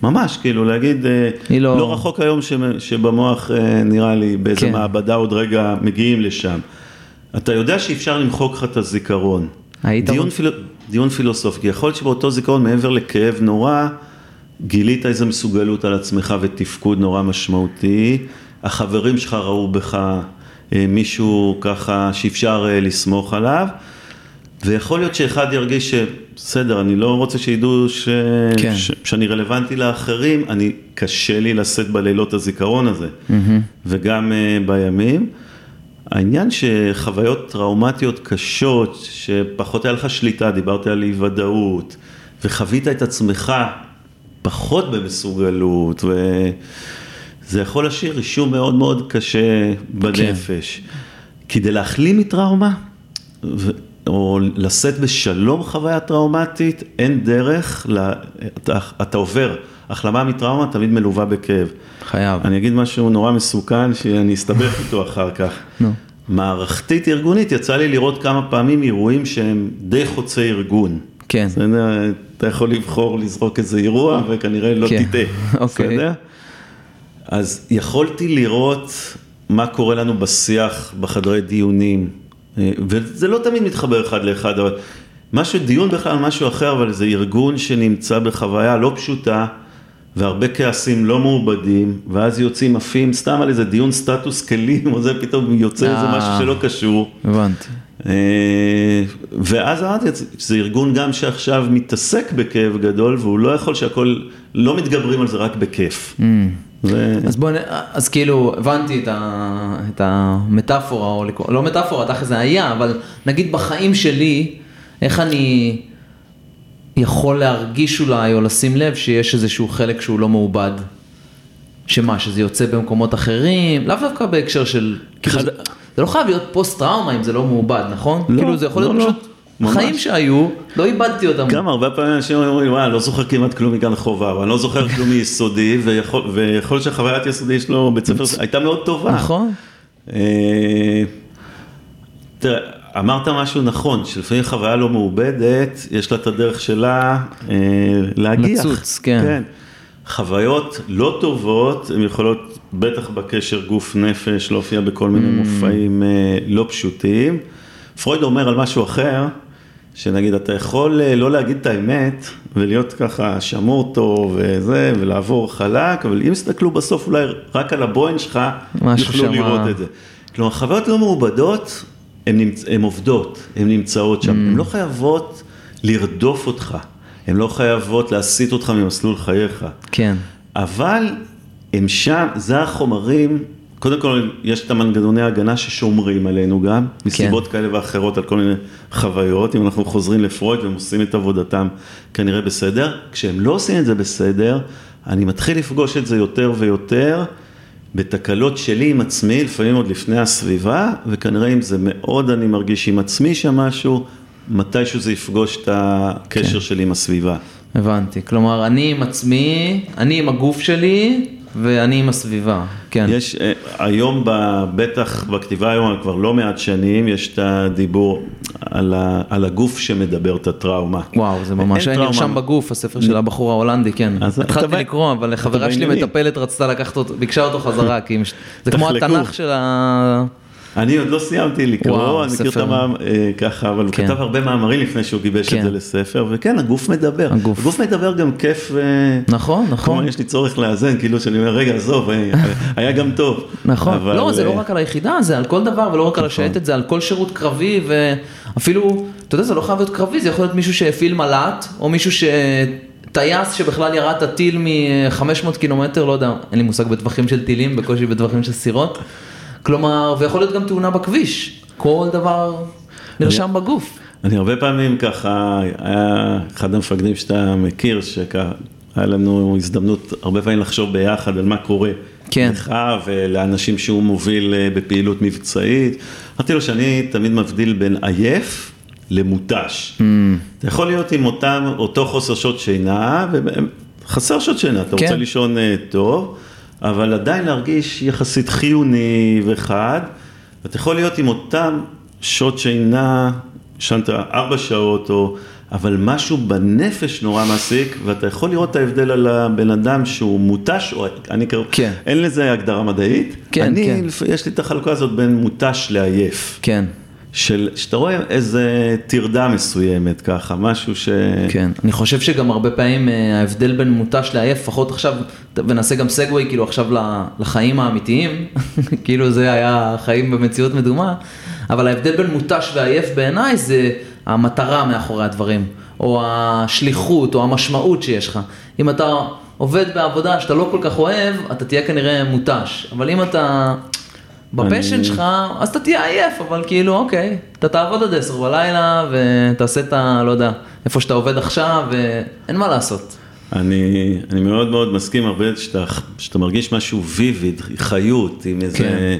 ממש, כאילו להגיד, היא לא- לא רחוק היום ש, שבמוח uh, נראה לי באיזה כן. מעבדה עוד רגע מגיעים לשם. אתה יודע שאפשר למחוק לך את הזיכרון. היית דיון, פיל... דיון פילוסופי, יכול להיות שבאותו זיכרון, מעבר לכאב נורא, גילית איזו מסוגלות על עצמך ותפקוד נורא משמעותי, החברים שלך ראו בך אה, מישהו ככה שאפשר אה, לסמוך עליו, ויכול להיות שאחד ירגיש שבסדר, אני לא רוצה שידעו ש... כן. ש... שאני רלוונטי לאחרים, אני, קשה לי לשאת בלילות הזיכרון הזה, וגם אה, בימים. העניין שחוויות טראומטיות קשות, שפחות היה לך שליטה, דיברת על אי ודאות, וחווית את עצמך פחות במסוגלות, וזה יכול להשאיר רישום מאוד מאוד קשה בנפש. כדי להחלים מטראומה, ו... או לשאת בשלום חוויה טראומטית, אין דרך, לה... אתה, אתה עובר, החלמה מטראומה תמיד מלווה בכאב. חייב. אני אגיד משהו נורא מסוכן, שאני אסתבך איתו אחר כך. נו. מערכתית ארגונית, יצא לי לראות כמה פעמים אירועים שהם די חוצי ארגון. כן. בסדר? אתה יכול לבחור לזרוק איזה אירוע וכנראה לא כן. תטעה. אוקיי. בסדר? אז יכולתי לראות מה קורה לנו בשיח בחדרי דיונים, אה, וזה לא תמיד מתחבר אחד לאחד, אבל משהו, דיון בכלל על משהו אחר, אבל זה ארגון שנמצא בחוויה לא פשוטה, והרבה כעסים לא מעובדים, ואז יוצאים עפים סתם על איזה דיון סטטוס כלים, או זה פתאום יוצא איזה אה. משהו שלא קשור. הבנתי. אה, ואז אמרתי, שזה ארגון גם שעכשיו מתעסק בכאב גדול, והוא לא יכול שהכל, לא מתגברים על זה רק בכיף. זה- אז בוא, אז כאילו, הבנתי את, ה, את המטאפורה, או לא מטאפורה, תכף זה היה, אבל נגיד בחיים שלי, איך אני יכול להרגיש אולי, או לשים לב שיש איזשהו חלק שהוא לא מעובד. שמה, שזה יוצא במקומות אחרים, לאו דווקא בהקשר של, כאילו, זה, זה לא חייב להיות פוסט טראומה אם זה לא מעובד, נכון? לא, כאילו זה יכול להיות לא, לא, פשוט. חיים שהיו, לא איבדתי אותם. גם הרבה פעמים אנשים אומרים, וואי, אני לא זוכר כמעט כלום מגן חובה, או אני לא זוכר כלום מיסודי, ויכול להיות שהחוויית יסודי שלו בית ספר הייתה מאוד טובה. נכון. אה, תראה, אמרת משהו נכון, שלפעמים חוויה לא מעובדת, יש לה את הדרך שלה אה, להגיח. לצוץ, כן. כן. חוויות לא טובות, הן יכולות, בטח בקשר גוף נפש, להופיע בכל מיני Mm. מופעים אה, לא פשוטים. פרויד אומר על משהו אחר, שנגיד, אתה יכול אה, לא להגיד את האמת, ולהיות ככה שמור טוב וזה, ולעבור חלק, אבל אם יסתכלו בסוף אולי רק על הבוין שלך, יוכלו שמה- לראות את זה. כלומר, חוויות לא מעובדות, הן נמצ... עובדות, הן נמצאות שם, הן לא חייבות לרדוף אותך, הן לא חייבות להסיט אותך ממסלול חייך, כן. אבל הם שם, זה החומרים, קודם כל יש את המנגנוני ההגנה ששומרים עלינו גם, מסיבות כאלה ואחרות על כל מיני חוויות, אם אנחנו חוזרים לפרויד והם עושים את עבודתם כנראה בסדר, כשהם לא עושים את זה בסדר, אני מתחיל לפגוש את זה יותר ויותר. בתקלות שלי עם עצמי, לפעמים עוד לפני הסביבה, וכנראה אם זה מאוד אני מרגיש עם עצמי שם משהו, מתישהו זה יפגוש את הקשר כן. שלי עם הסביבה. הבנתי. כלומר, אני עם עצמי, אני עם הגוף שלי, ואני עם הסביבה. כן. יש, אה, היום, בטח בכתיבה היום, כבר לא מעט שנים, יש את הדיבור על, ה, על הגוף שמדבר את הטראומה. וואו, זה ממש אין היה נרשם טראומה. בגוף, הספר של הבחור ההולנדי, כן. אז אתה התחלתי ב- לקרוא, אבל אתה חברה שלי. מטפלת רצתה לקחת אותו, ביקשה אותו חזרה, כי זה כמו. התנ"ך של ה... אני עוד לא סיימתי לקרוא, וואו, אני מכיר את. המאמר, אה, ככה, אבל הוא כן. כתב הרבה מאמרים לפני שהוא גיבש כן. את זה לספר, וכן, הגוף מדבר. הגוף. הגוף מדבר גם כיף. ו... נכון, נכון. יש לי צורך לאזן, כאילו שאני אומר, רגע, עזוב, אה, היה גם טוב. נכון, אבל, לא, זה אה, לא רק על היחידה, זה על כל דבר, ולא רק על השייטת, זה על כל שירות קרבי, ואפילו, אתה יודע, זה לא חייב להיות קרבי, זה יכול להיות מישהו שהפעיל מל"ט, או מישהו ש... טייס שבכלל ירה את הטיל מ-500 קילומטר, לא יודע, אין לי מושג בטווחים של טילים, בקושי בטווחים של סירות. כלומר, ויכול להיות גם תאונה בכביש, כל דבר נרשם בגוף. אני הרבה פעמים ככה, היה אחד המפקדים שאתה מכיר, שככה, היה לנו הזדמנות הרבה פעמים לחשוב ביחד על מה קורה. כן. לך ולאנשים שהוא מוביל אה, בפעילות מבצעית. אמרתי לו שאני תמיד מבדיל בין עייף למותש. Mm. אתה יכול להיות עם אותם, אותו חוסר שעות שינה, וחסר שעות שינה, אתה כן. רוצה לישון אה, טוב, אבל עדיין להרגיש יחסית חיוני וחד, ואתה יכול להיות עם אותם שעות שינה, ישנת ארבע שעות, או, אבל משהו בנפש נורא מעסיק, ואתה יכול לראות את ההבדל על הבן אדם שהוא מותש, או אני קרוב, כן. אין לזה הגדרה מדעית. כן, אני, כן. יש לי את החלוקה הזאת בין מותש לעייף. כן, של, שאתה רואה איזה טרדה מסוימת ככה, משהו ש... כן. אני חושב שגם הרבה פעמים אה, ההבדל בין מותש לעייף, לפחות עכשיו, ונעשה גם סגווי כאילו עכשיו לחיים האמיתיים, כאילו זה היה חיים במציאות מדומה, אבל ההבדל בין מותש ועייף בעיניי זה המטרה מאחורי הדברים, או השליחות, או המשמעות שיש לך. אם אתה עובד בעבודה שאתה לא כל כך אוהב, אתה תהיה כנראה מותש, אבל אם אתה... בפשן אני- שלך, אז אתה תהיה עייף, אבל כאילו, אוקיי, אתה תעבוד עד עשר בלילה, ותעשה את ה... לא יודע, איפה שאתה עובד עכשיו, ואין מה לעשות. אני, אני מאוד מאוד מסכים הרבה שאתה, שאתה מרגיש משהו ויביד, חיות, עם איזה, כן.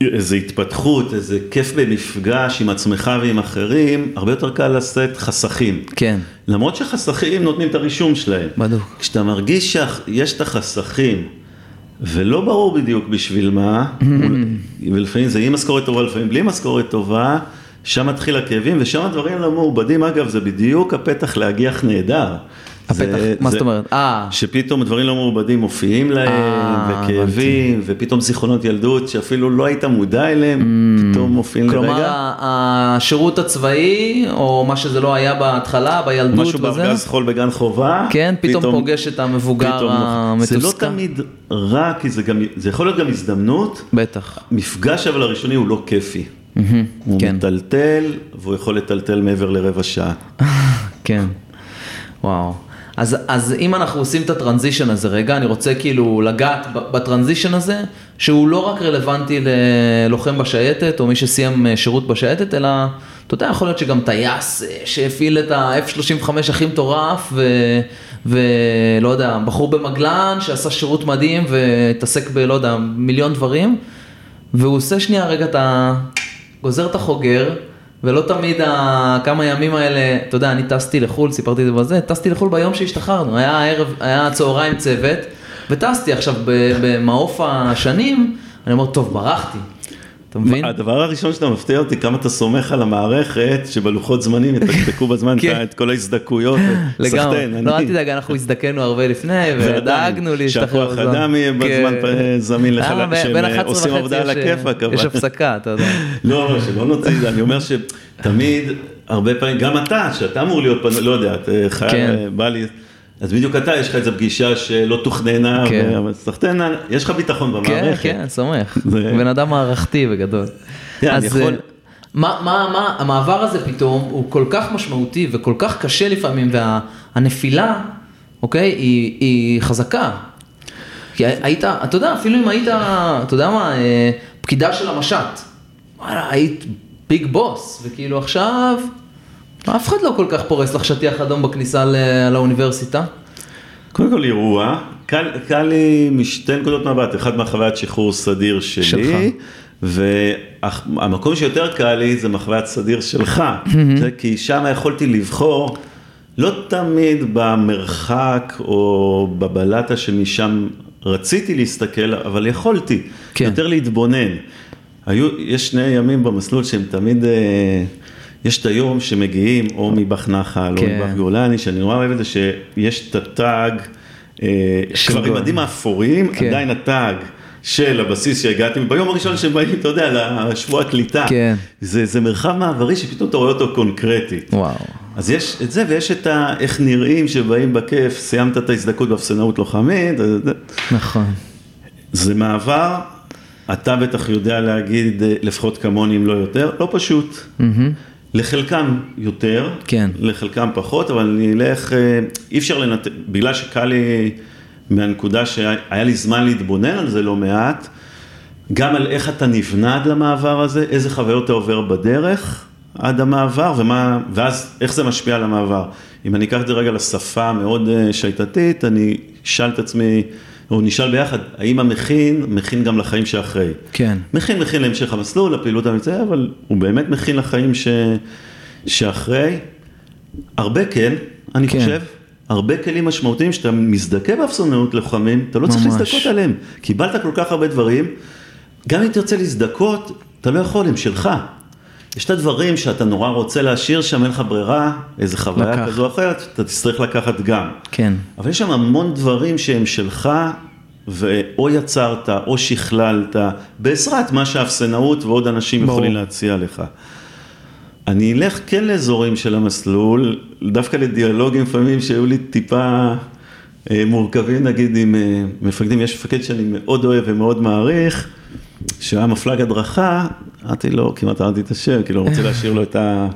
איזה התפתחות, איזה כיף במפגש עם עצמך ועם אחרים, הרבה יותר קל לשאת חסכים. כן, למרות שחסכים נותנים את הרישום שלהם. בדוק. כשאתה מרגיש שיש את החסכים, ולא ברור בדיוק בשביל מה, ולפעמים זה עם משכורת טובה, לפעמים בלי משכורת טובה, שם מתחיל הכאבים, ושם הדברים לא מעובדים, אגב, זה בדיוק הפתח להגיח נהדר. הפתח, מה זאת אומרת? אה, שפתאום דברים לא מעובדים מופיעים להם, אה, וכאבים, ופתאום זיכרונות ילדות שאפילו לא היית מודע אליהם, פתאום מופיעים כלומר, לרגע. ה- השירות הצבאי, או מה שזה לא היה בהתחלה, בילדות משהו וזה, בארגז חול בגן חובה, כן, פתאום פוגש את המבוגר נוח. זה לא המתוסכל. תמיד רע, כי זה גם, זה יכול להיות גם הזדמנות. בטח. מפגש אבל הראשוני הוא לא כיפי. הוא כן. מטלטל, והוא יכול לטלטל מעבר לרבע שעה. כן, וואו. אז, אז אם אנחנו עושים את הטרנזישן הזה רגע, אני רוצה כאילו לגעת בטרנזישן הזה, שהוא לא רק רלוונטי ללוחם בשייטת, או מי שסיים אה, שירות בשייטת, אלא, אתה יודע, יכול להיות שגם טייס אה, שהפעיל את ה-F-35 הכי מטורף, ו... ולא יודע, בחור במגלן שעשה שירות מדהים והתעסק בלא יודע, מיליון דברים, והוא עושה שנייה רגע את ה... גוזר את החוגר, ולא תמיד הכמה ימים האלה, אתה יודע, אני טסתי לחו"ל, סיפרתי את זה בזה, טסתי לחו"ל ביום שהשתחררנו, היה ערב, היה צהריים צוות, וטסתי עכשיו במעוף השנים, אני אומר, טוב, ברחתי. אתה מבין? הדבר הראשון שאתה מפתיע אותי, כמה אתה סומך על המערכת, שבלוחות זמנים יתקתקו בזמן כן. את כל ההזדקקויות. לגמרי, לא אל תדאג, אנחנו הזדקנו הרבה לפני, ודאגנו להשתחרר בזמן. שהכוח אדם יהיה בזמן כן. זמין לך, אה, שהם עושים עבודה על הכיפאק. יש הפסקה, אתה יודע. לא, שלא נוציא את זה, אני אומר שתמיד, הרבה פעמים, גם אתה, שאתה אמור להיות, לא יודע, חייל, כן. בא לי. אז בדיוק אתה, יש לך איזו פגישה שלא תוכננה, כן. אבל סחטנה, יש לך ביטחון כן, במערכת. כן, סומך. זה- בן אדם מערכתי. כן, אני אז יכול- אה, מה, מה, מה, המעבר הזה פתאום הוא כל כך משמעותי וכל כך קשה לפעמים, והנפילה, אוקיי, היא, היא חזקה. כי היית, אתה יודע, אפילו אם היית, אתה יודע מה, אה, פקידה של המשט, היית ביג בוס, וכאילו עכשיו, אף אחד לא כל כך פורס לך שטיח אדום בכניסה לאוניברסיטה. קודם כל אירוע, קל, קל לי משתי נקודות מבט, אחד מהחוויית שחרור סדיר שלי, שלך. והמקום שיותר קל לי זה מחוויית סדיר שלך, כי שם יכולתי לבחור, לא תמיד במרחק או בבלטה שמשם רציתי להסתכל, אבל יכולתי, כן. יותר להתבונן. היו, יש שני ימים במסלול שהם תמיד, אה, יש את היום שמגיעים או מבח נחל או כן. מבח גולני, שאני נורא אוהב את זה שיש את הטאג, אה, כבר עם גול. מדים האפורים, כן. עדיין הטאג. של הבסיס שהגעתי, ביום הראשון שהם באים, אתה יודע, לשבוע הקליטה. כן. זה, זה מרחב מעברי שפתאום אתה רואה אותו קונקרטית. וואו. אז יש את זה, ויש את ה... איך נראים שבאים בכיף, סיימת את ההזדקות באפסנאות לוחמית, נכון. זה מעבר, אתה בטח יודע להגיד, אה, לפחות כמוני אם לא יותר, לא פשוט. מהמם. לחלקם יותר, כן. לחלקם פחות, אבל אני אלך, אה, אי אפשר לנתק, בגלל שקל לי מהנקודה שהיה לי זמן להתבונן על זה לא מעט, גם על איך אתה נבנה עד למעבר הזה, איזה חוויות אתה עובר בדרך עד המעבר, ומה, ואז איך זה משפיע על המעבר. אם אני אקח את זה רגע לשפה המאוד אה, שייטתית, אני אשאל את עצמי, או נשאל ביחד, האם המכין, מכין גם לחיים שאחרי. כן. מכין, מכין להמשך המסלול, לפעילות המבצעית, אבל הוא באמת מכין לחיים ש... שאחרי. הרבה כן, אני כן. חושב. הרבה כלים משמעותיים שאתה מזדכה באפסונאות לוחמים, אתה לא צריך ממש. להזדכות עליהם. קיבלת כל כך הרבה דברים, גם אם תרצה להזדכות, אתה לא יכול, הם שלך. יש את הדברים שאתה נורא רוצה להשאיר שם, אין לך ברירה, איזה חוויה לקח. כזו או אחרת, אתה תצטרך לקחת גם. כן. אבל יש שם המון דברים שהם שלך, ואו יצרת או שכללת, בעזרת מה שהאפסנאות ועוד אנשים ברור. יכולים להציע לך. אני אלך כן לאזורים של המסלול, דווקא לדיאלוגים לפעמים שהיו לי טיפה אה, מורכבים, נגיד עם אה, מפקדים, יש מפקד שאני מאוד אוהב ומאוד מעריך, שהיה מפלג הדרכה, אמרתי לו, כמעט אמרתי את השם, כאילו, רוצה להשאיר לו את ה-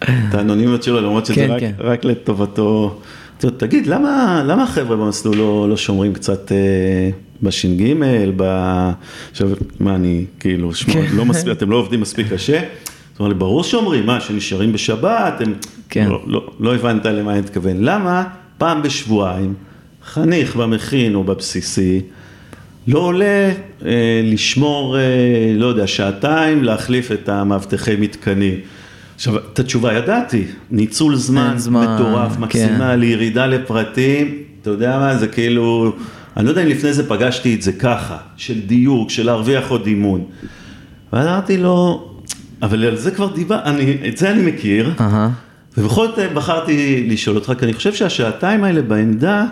את האנונימיות שלו, למרות שזה כן, רק, כן. רק לטובתו. אמרתי לו, תגיד, למה, למה החבר'ה במסלול לא, לא שומרים קצת אה, בש"ג, ב... עכשיו, מה אני, כאילו, שמע, כן. לא מספיק, אתם לא עובדים מספיק קשה? זאת אומרת, ברור שאומרים, מה, שנשארים בשבת, הם... כן. לא, לא, לא הבנת למה אני מתכוון. למה פעם בשבועיים, חניך במכין או בבסיסי, לא עולה אה, לשמור, אה, לא יודע, שעתיים, להחליף את המאבטחי מתקנים. עכשיו, את התשובה ידעתי, ניצול זמן, זמן, מטורף, כן. מקסימלי, ירידה לפרטים, אתה יודע מה, זה כאילו, אני לא יודע אם לפני זה פגשתי את זה ככה, של דיוק, של להרוויח עוד אימון. ואז אמרתי לו, אבל על זה כבר דיבר, אני, את זה אני מכיר, אהה. ובכל זאת בחרתי לשאול אותך, כי אני חושב שהשעתיים האלה בעמדה,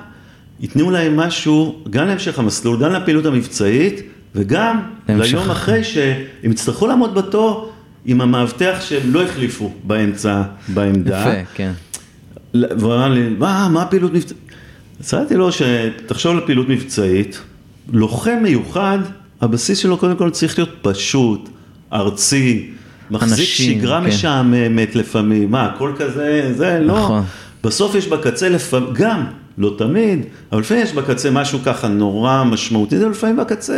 ייתנו להם משהו, גם להמשך המסלול, גם לפעילות המבצעית, וגם להמשך ליום אחרי שהם יצטרכו לעמוד בתור עם המאבטח שהם לא החליפו באמצע, בעמדה. יפה, כן. והוא אמר לי, מה, מה הפעילות מבצעית? הצעתי לו שתחשוב על פעילות מבצעית, לוחם מיוחד, הבסיס שלו קודם כל צריך להיות פשוט, ארצי, מחזיק אנשים, שגרה כן. משעממת לפעמים, מה, הכל כזה, זה, לא. נכון. בסוף יש בקצה לפעמים, גם, לא תמיד, אבל לפעמים יש בקצה משהו ככה נורא משמעותי, זה לפעמים בקצה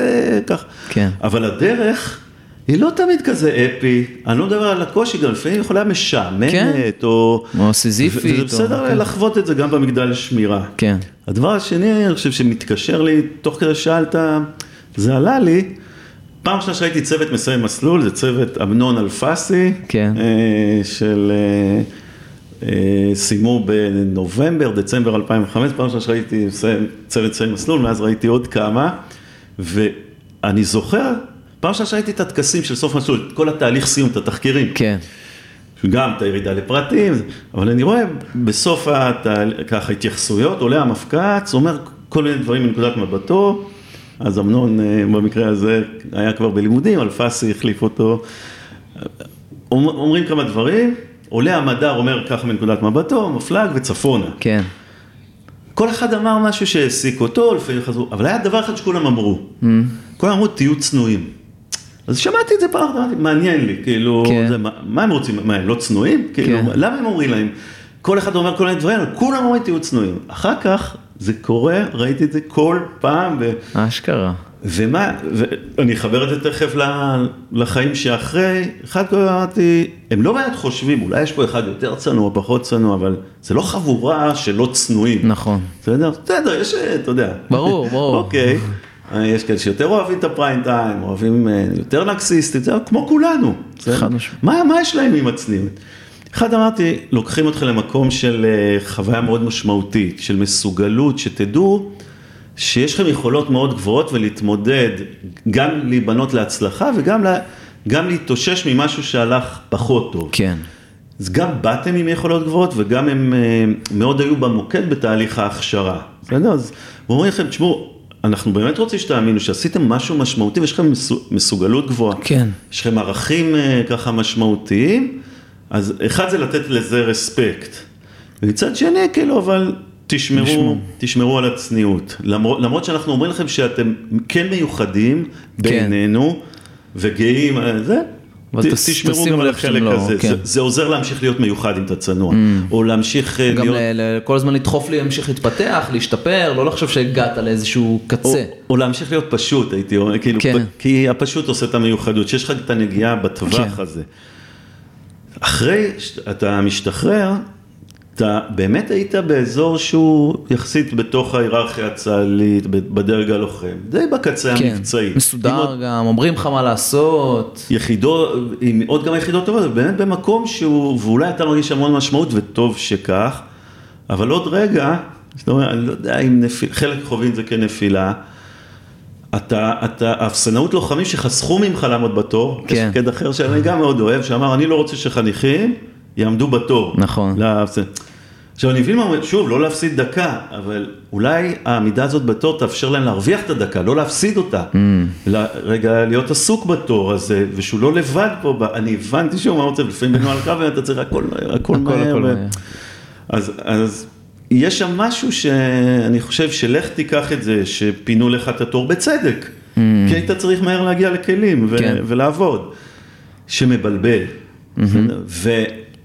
ככה. כן. אבל הדרך היא לא תמיד כזה אפי, אני לא מדבר על הקושי, גם לפעמים יכולה משעממת, כן. או... או סיזיפית, וזה או- בסדר כן. לחוות את זה גם במגדל שמירה. כן. הדבר השני, אני חושב שמתקשר לי, תוך כדי שאלת, זה עלה לי, פעם ראשונה שראיתי צוות מסיים מסלול, זה צוות אמנון אלפסי, כן. אה, של, אה, סיימו בנובמבר, דצמבר 2005, פעם ראשונה שראיתי צוות מסיים מסלול, מאז ראיתי עוד כמה, ואני זוכר, פעם ראשונה שראיתי את הטקסים של סוף מסלול, את כל התהליך סיום, את התחקירים. כן. גם את הירידה לפרטים, אבל אני רואה בסוף התהל- ככה התייחסויות, עולה המפקץ, אומר כל מיני דברים מנקודת מבטו, אז אמנון אה, במקרה הזה היה כבר בלימודים, אלפסי החליף אותו, אומר- אומרים כמה דברים, עולה המדר אומר ככה מנקודת מבטו, מפלג וצפונה. כן. כל אחד אמר משהו שהעסיק אותו, לפעמים חזרו, אבל היה דבר אחד שכולם אמרו, כולם אמרו תהיו צנועים. אז שמעתי את זה פעם, אמרתי, מעניין לי, כאילו, כן. זה, מה, מה הם רוצים, מה הם לא צנועים? כאילו, כן. למה הם אומרים להם? כל אחד אומר כל מיני דברים, כולם אומרים תהיו צנועים. אחר כך זה קורה, ראיתי את זה כל פעם, ו, אשכרה. ומה, ואני אחבר את זה תכף לחיים שאחרי, אחד כל אמרתי, הם לא באמת חושבים, אולי יש פה אחד יותר צנוע, פחות צנוע, אבל זה לא חבורה של לא צנועים. נכון. בסדר? בסדר, יש, אתה יודע. ברור, ברור. אוקיי. אה, יש כאלה שיותר אוהבים את הפריים טיים, אוהבים אה, יותר נקסיסטים, זה כמו כולנו. חד משמעית. מה, מה יש להם עם הצניעות? אחד אמרתי, לוקחים אתכם למקום של אה, חוויה מאוד משמעותית, של מסוגלות, שתדעו שיש לכם יכולות מאוד גבוהות ולהתמודד, גם להיבנות להצלחה וגם לה, גם להתאושש ממשהו שהלך פחות טוב. כן. אז גם באתם עם יכולות גבוהות וגם הם אה, מאוד היו במוקד בתהליך ההכשרה. בסדר? אז אומרים לכם, תשמעו, אנחנו באמת רוצים שתאמינו שעשיתם משהו משמעותי ויש לכם מסו- מסוגלות גבוהה. כן. יש לכם ערכים אה, ככה משמעותיים, אז אחד זה לתת לזה רספקט. ומצד שני, כאילו, אבל תשמרו, לשמור. תשמרו על הצניעות. למרות, למרות שאנחנו אומרים לכם שאתם כן מיוחדים בעינינו וגאים, אה, זה. ת- תש- תשמרו גם על החלק לא, הזה, כן. זה, זה עוזר להמשיך להיות מיוחד אם אתה צנוע, או להמשיך אה, גם להיות, ל- כל הזמן לדחוף לי להמשיך להתפתח, להשתפר, לא לחשוב שהגעת לאיזשהו או, קצה. או להמשיך להיות פשוט, הייתי אומר, כאילו, כן. פ, כי הפשוט עושה את המיוחדות, שיש לך את הנגיעה בטווח כן. הזה. אחרי שאתה משתחרר, אתה באמת היית באזור שהוא יחסית בתוך ההיררכיה הצה"לית, בדרג הלוחם, די בקצה כן. המבצעי. מסודר עוד גם, אומרים לך מה לעשות. יחידות, עם עוד כמה יחידות טובות, באמת במקום שהוא, ואולי אתה מרגיש המון משמעות וטוב שכך, אבל עוד רגע, זאת אומרת, אני לא יודע אם נפיל, חלק חווים את זה כנפילה, אתה, אתה, אפסנאות לוחמים שחסכו ממך לעמוד בתור, כן. יש מפקד אחר שאני גם מאוד אוהב, שאמר, אני לא רוצה שחניכים יעמדו בתור. נכון. לאפסנ... עכשיו אני מבין מה אומר, שוב, לא להפסיד דקה, אבל אולי העמידה הזאת בתור תאפשר להם להרוויח את הדקה, לא להפסיד אותה. Mm. ל- רגע, להיות עסוק בתור הזה, ושהוא לא לבד פה, ב- אני הבנתי שהוא מה רוצה, לפעמים בנוהל קרב אתה צריך הכל הכל הכל, מהר. הכל ו- מהר. אז, אז יש שם משהו שאני חושב שלך תיקח את זה, שפינו לך את התור בצדק, כי היית צריך מהר להגיע לכלים ו- כן. ולעבוד, שמבלבל. בסדר?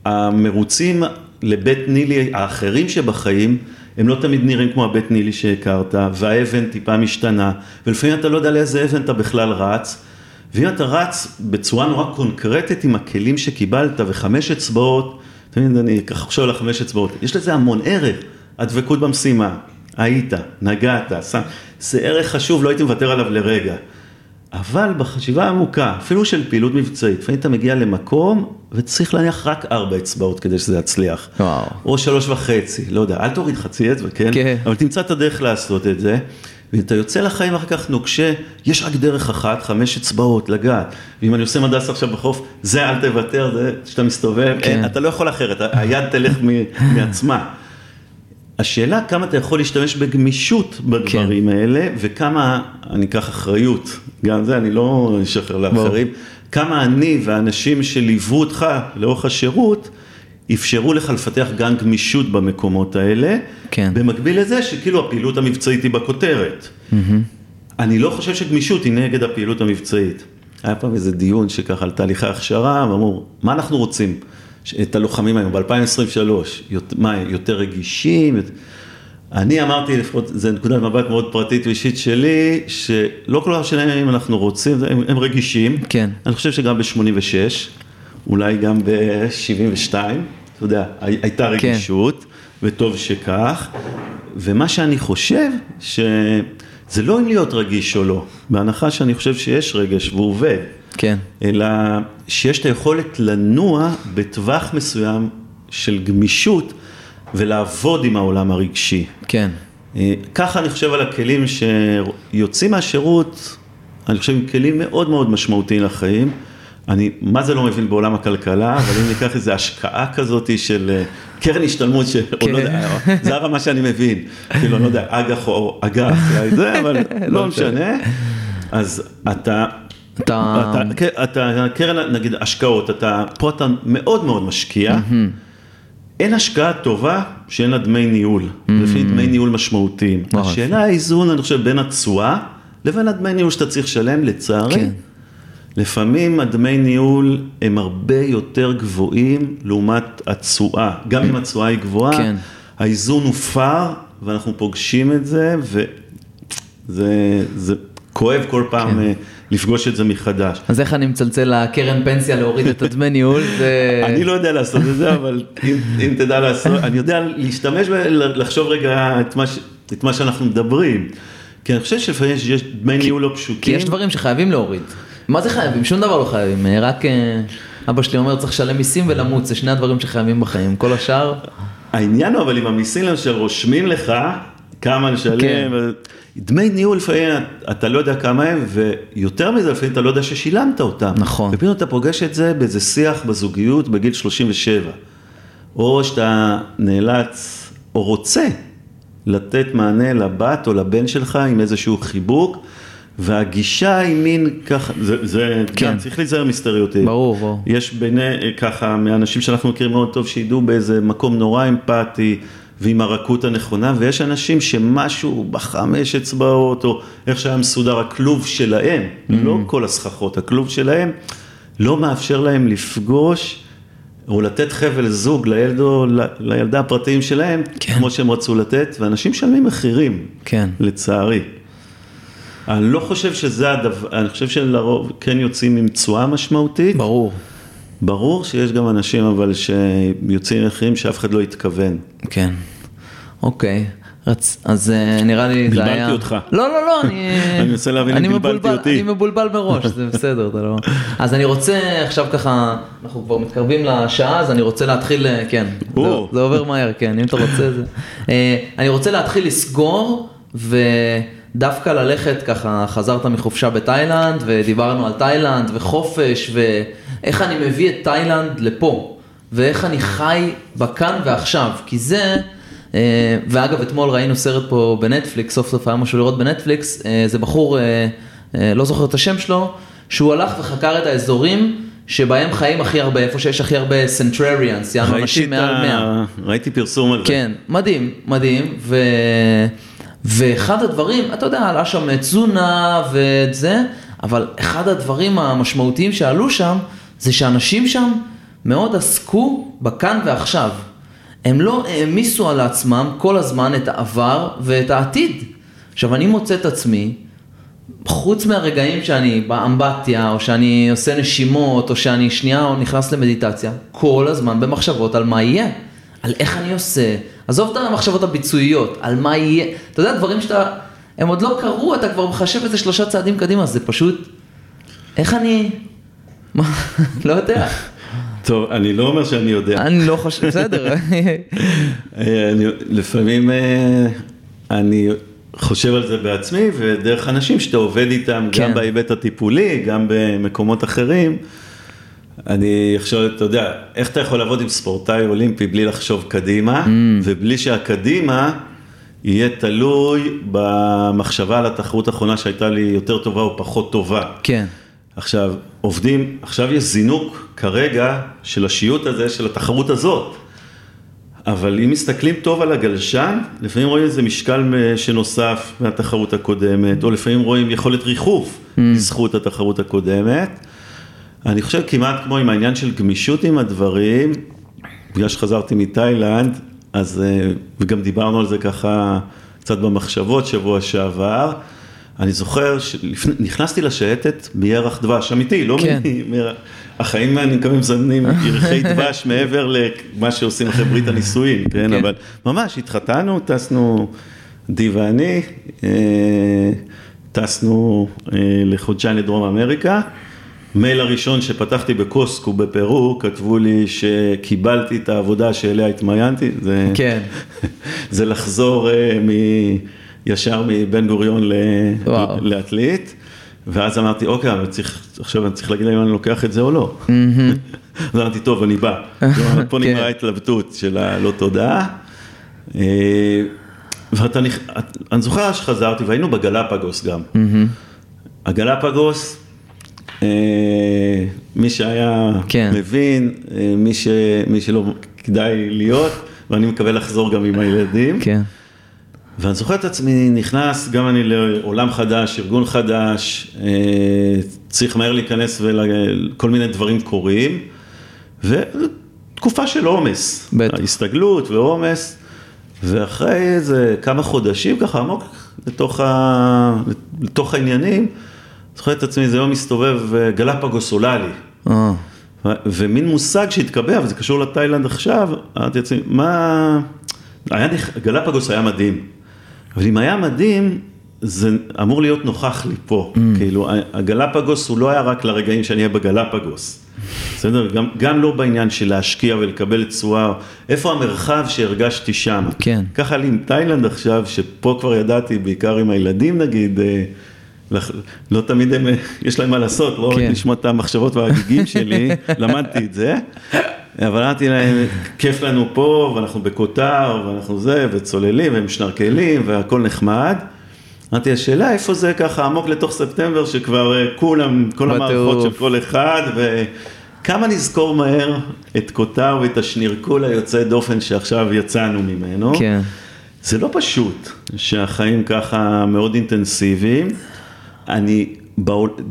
והמרוצים לבית נילי האחרים שבחיים, הם לא תמיד נראים כמו הבית נילי שהכרת, והאבן טיפה משתנה, ולפעמים אתה לא יודע לאיזה אבן אתה בכלל רץ, ואם אתה רץ בצורה נורא קונקרטית עם הכלים שקיבלת וחמש אצבעות, תמיד אני ככה חושב על החמש אצבעות, יש לזה המון ערך, הדבקות במשימה, היית, נגעת, שם, זה ערך חשוב, לא הייתי מוותר עליו לרגע. אבל בחשיבה העמוקה, אפילו של פעילות מבצעית, לפעמים אתה מגיע למקום וצריך להניח רק ארבע אצבעות כדי שזה יצליח. וואו. או שלוש וחצי, לא יודע, אל תוריד חצי אצבע, כן? כן. אבל תמצא את הדרך לעשות את זה, ואתה יוצא לחיים אחר כך נוקשה, יש רק דרך אחת, חמש אצבעות, לגעת. ואם אני עושה מדס עכשיו בחוף, זה אל תוותר, זה שאתה מסתובב, כן. אין, אתה לא יכול אחרת, היד תלך מעצמה. השאלה כמה אתה יכול להשתמש בגמישות בדברים כן. האלה, וכמה אני אקח אחריות, גם זה אני לא אשחרר לאחרים, כמה אני והאנשים שליוו אותך לאורך השירות, אפשרו לך לפתח גם גמישות במקומות האלה, כן. במקביל לזה שכאילו הפעילות המבצעית היא בכותרת. אני לא חושב שגמישות היא נגד הפעילות המבצעית. היה פעם איזה דיון שככה על תהליכי הכשרה, ואמרו, מה אנחנו רוצים? את הלוחמים היום ב-2023, מה, יותר רגישים? אני אמרתי, לפחות, זו נקודת מבט מאוד פרטית ואישית שלי, שלא כל כך משנה אם אנחנו רוצים, הם, הם רגישים. כן. אני חושב שגם ב-86, אולי גם ב-72, אתה יודע, הייתה כן. רגישות, כן. וטוב שכך. ומה שאני חושב, שזה לא אם להיות רגיש או לא, בהנחה שאני חושב שיש רגש והוא עובד. כן. אלא שיש את היכולת לנוע בטווח מסוים של גמישות ולעבוד עם העולם הרגשי. כן. אה, ככה אני חושב על הכלים שיוצאים מהשירות, אני חושב עם כלים מאוד מאוד משמעותיים לחיים. אני מה זה לא מבין בעולם הכלכלה, אבל אם ניקח איזו השקעה כזאת של אה, קרן השתלמות, ש... או לא יודע, זה הרמה שאני מבין, כאילו, אני לא יודע, אג"ח או אג"ח, זה, אבל לא משנה. אז אתה, אתה... אתה, כן, אתה קרן, נגיד השקעות, אתה, פה אתה מאוד מאוד משקיע, אין השקעה טובה שאין לה דמי ניהול, לפי דמי ניהול משמעותיים. השאלה האיזון, אני חושב, בין התשואה לבין הדמי ניהול שאתה צריך לשלם, לצערי. כן. לפעמים הדמי ניהול הם הרבה יותר גבוהים לעומת התשואה. גם אם התשואה היא גבוהה, כן. האיזון הופר, ואנחנו פוגשים את זה, וזה זה כואב כל פעם כן. לפגוש את זה מחדש. אז איך אני מצלצל לקרן פנסיה להוריד את הדמי ניהול? זה... אני לא יודע לעשות את זה, אבל אם, אם תדע לעשות, אני יודע להשתמש ולחשוב רגע את מה, את מה שאנחנו מדברים. כי אני חושב שלפעמים יש דמי ניהול לא פשוטים. כי יש דברים שחייבים להוריד. מה זה חייבים? שום דבר לא חייבים, אה, רק אה, אבא שלי אומר צריך לשלם מיסים ולמות, זה שני הדברים שחייבים בחיים, כל השאר, העניין הוא אבל עם המיסים למשל רושמים לך כמה לשלם, כן. דמי ניהול לפעמים אתה לא יודע כמה הם, ויותר מזה לפעמים אתה לא יודע ששילמת אותם. נכון. ופתאום אתה פוגש את זה באיזה שיח בזוגיות בגיל 37, או שאתה נאלץ או רוצה לתת מענה לבת או לבן שלך עם איזשהו חיבוק. והגישה היא מין ככה, זה, זה כן. גם צריך להיזהר מסטריאוטיפ. ברור, ברור. יש ביני, ככה, מהאנשים שאנחנו מכירים מאוד טוב, שידעו באיזה מקום נורא אמפתי ועם הרכות הנכונה, ויש אנשים שמשהו בחמש אצבעות, או איך שהיה מסודר, הכלוב שלהם, Mm-hmm. לא כל הסככות, הכלוב שלהם, לא מאפשר להם לפגוש. או לתת חבל זוג לילד או לילדה הפרטיים שלהם, כן. כמו שהם רצו לתת, ואנשים משלמים מחירים, כן. לצערי. אני לא חושב שזה הדבר, אני חושב שלרוב כן יוצאים עם תשואה משמעותית. ברור. ברור שיש גם אנשים אבל שיוצאים מחירים שאף אחד לא התכוון. כן. אוקיי. רצ... אז אה, נראה לי זה בלבלתי היה... אותך. לא, לא, לא, אני... אני מנסה להבין אם בלבלתי אותי. אני מבולבל מראש, זה בסדר, אתה לא... אז אני רוצה עכשיו ככה, אנחנו כבר מתקרבים לשעה, אז אני רוצה להתחיל, אה, כן, זה. זה עובר מהר, כן, אם אתה רוצה זה. אה, אני רוצה להתחיל לסגור, ודווקא ללכת ככה, חזרת מחופשה בתאילנד, ודיברנו על תאילנד וחופש, ואיך אני מביא את תאילנד לפה, ואיך אני חי בכאן ועכשיו, כי זה... אה, ואגב, אתמול ראינו סרט פה בנטפליקס, סוף סוף היה משהו לראות בנטפליקס, אה, זה בחור, אה, לא זוכר את השם שלו, שהוא הלך וחקר את האזורים שבהם חיים הכי הרבה, איפה שיש הכי הרבה centenarians, יענו אנשים מעל 100. ה- ראיתי פרסום על זה. כן, מדהים, מדהים, ו... ואחד הדברים, אתה יודע, עלה שם תזונה ואת זה, אבל אחד הדברים המשמעותיים שעלו שם, זה שאנשים שם מאוד עסקו בכאן ועכשיו. הם לא העמיסו על עצמם כל הזמן את העבר ואת העתיד. עכשיו, אני מוצא את עצמי, חוץ מהרגעים שאני באמבטיה, או שאני עושה נשימות, או שאני שנייה או נכנס למדיטציה, כל הזמן במחשבות על מה יהיה, על איך אני עושה, עזוב את המחשבות הביצועיות, על מה יהיה, אתה יודע, דברים שאתה, הם עוד לא קרו, אתה כבר מחשב איזה שלושה צעדים קדימה, זה פשוט, איך אני, מה, לא יודע, טוב, אני לא אומר שאני יודע. אני לא חושב, בסדר, אה, לפעמים אה, אני חושב על זה בעצמי, ודרך אנשים שאתה עובד איתם, כן. גם בהיבט הטיפולי, גם במקומות אחרים. אני עכשיו, אתה יודע, איך אתה יכול לעבוד עם ספורטאי אולימפי בלי לחשוב קדימה, Mm. ובלי שהקדימה יהיה תלוי במחשבה על התחרות האחרונה שהייתה לי יותר טובה או פחות טובה. כן, עכשיו, עובדים, עכשיו יש זינוק כרגע של השיוט הזה, של התחרות הזאת. אבל אם מסתכלים טוב על הגלשן, לפעמים רואים איזה משקל מ- שנוסף מהתחרות הקודמת, או לפעמים רואים יכולת ריחוף בזכות התחרות הקודמת. אני חושב כמעט כמו עם העניין של גמישות עם הדברים, בגלל שחזרתי מתאילנד, אז, אה, וגם דיברנו על זה ככה קצת במחשבות שבוע שעבר. אני זוכר שנכנסתי לשייטת מירח דבש, אמיתי, לא כן. מירח. החיים, אני מקווה, מזמנים ירחי דבש מעבר למה שעושים אחרי ברית הנישואין, כן? כן? אבל ממש, התחתנו, טסנו, די ואני, אה, טסנו אה, לחודשיים לדרום אמריקה. מייל הראשון שפתחתי בקוסקו בפרו, כתבו לי שקיבלתי את העבודה שאליה התמיינתי, זה, כן. זה לחזור אה, מ, ישר מבן גוריון לעתלית, ואז אמרתי, אוקיי, אבל צריך, עכשיו אני צריך להגיד להם אם אני לוקח את זה או לא. אז אמרתי, טוב, אני בא. פה כן. נגמרה ההתלבטות של הלא תודה. אה, ואתה, אני זוכר שחזרתי והיינו בגלפגוס גם. הגלפגוס, אה, מי שהיה כן. מבין, אה, מי, ש, מי שלא כדאי להיות, ואני מקווה לחזור גם עם הילדים. כן. ואני זוכר את עצמי נכנס, גם אני לעולם חדש, ארגון חדש, אה, צריך מהר להיכנס וכל מיני דברים קורים, ותקופה של עומס, הסתגלות ועומס, ואחרי איזה כמה חודשים ככה עמוק לתוך, ה... לתוך העניינים, זוכר את עצמי, זה יום מסתובב גלפגוס עולה לי. אה. ומין מושג שהתקבע, וזה קשור לתאילנד עכשיו, אמרתי לעצמי, מה... היה, גלפגוס היה מדהים, אבל אם היה מדהים, זה אמור להיות נוכח לי פה, mm. כאילו, הגלפגוס הוא לא היה רק לרגעים שאני אהיה בגלפגוס, בסדר? גם, גם לא בעניין של להשקיע ולקבל תשואה, איפה המרחב שהרגשתי שם. כן. ככה לי עם תאילנד עכשיו, שפה כבר ידעתי, בעיקר עם הילדים נגיד, אה, לא תמיד הם, יש להם מה לעשות, לא רק כן. לשמוע את המחשבות והגיגים שלי, למדתי את זה, אבל אמרתי להם, כיף לנו פה, ואנחנו בכותר, ואנחנו זה, וצוללים, והם שנרקלים, והכל נחמד. אמרתי, השאלה איפה זה ככה עמוק לתוך ספטמבר, שכבר אה, כולם, כל המערכות של כל אחד, וכמה נזכור מהר את כותר ואת השנירקול היוצא דופן שעכשיו יצאנו ממנו. כן. זה לא פשוט שהחיים ככה מאוד אינטנסיביים. אני,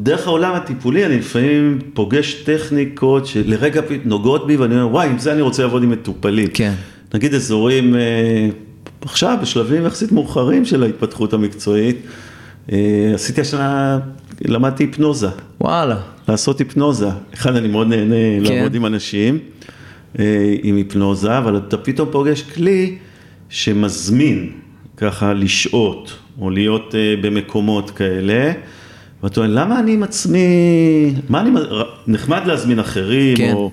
דרך העולם הטיפולי אני לפעמים פוגש טכניקות שלרגע נוגעות בי ואני אומר, וואי, עם זה אני רוצה לעבוד עם מטופלים. כן. נגיד אזורים, אה, עכשיו בשלבים יחסית מאוחרים של ההתפתחות המקצועית, אה, עשיתי השנה, למדתי היפנוזה. וואלה. לעשות היפנוזה. אחד, אני מאוד נהנה כן. לעבוד עם אנשים, אה, עם היפנוזה, אבל אתה פתאום פוגש כלי שמזמין ככה לשהות. או להיות במקומות כאלה. ואתה אומר, למה אני עם עצמי, מה אני, נחמד להזמין אחרים, כן. או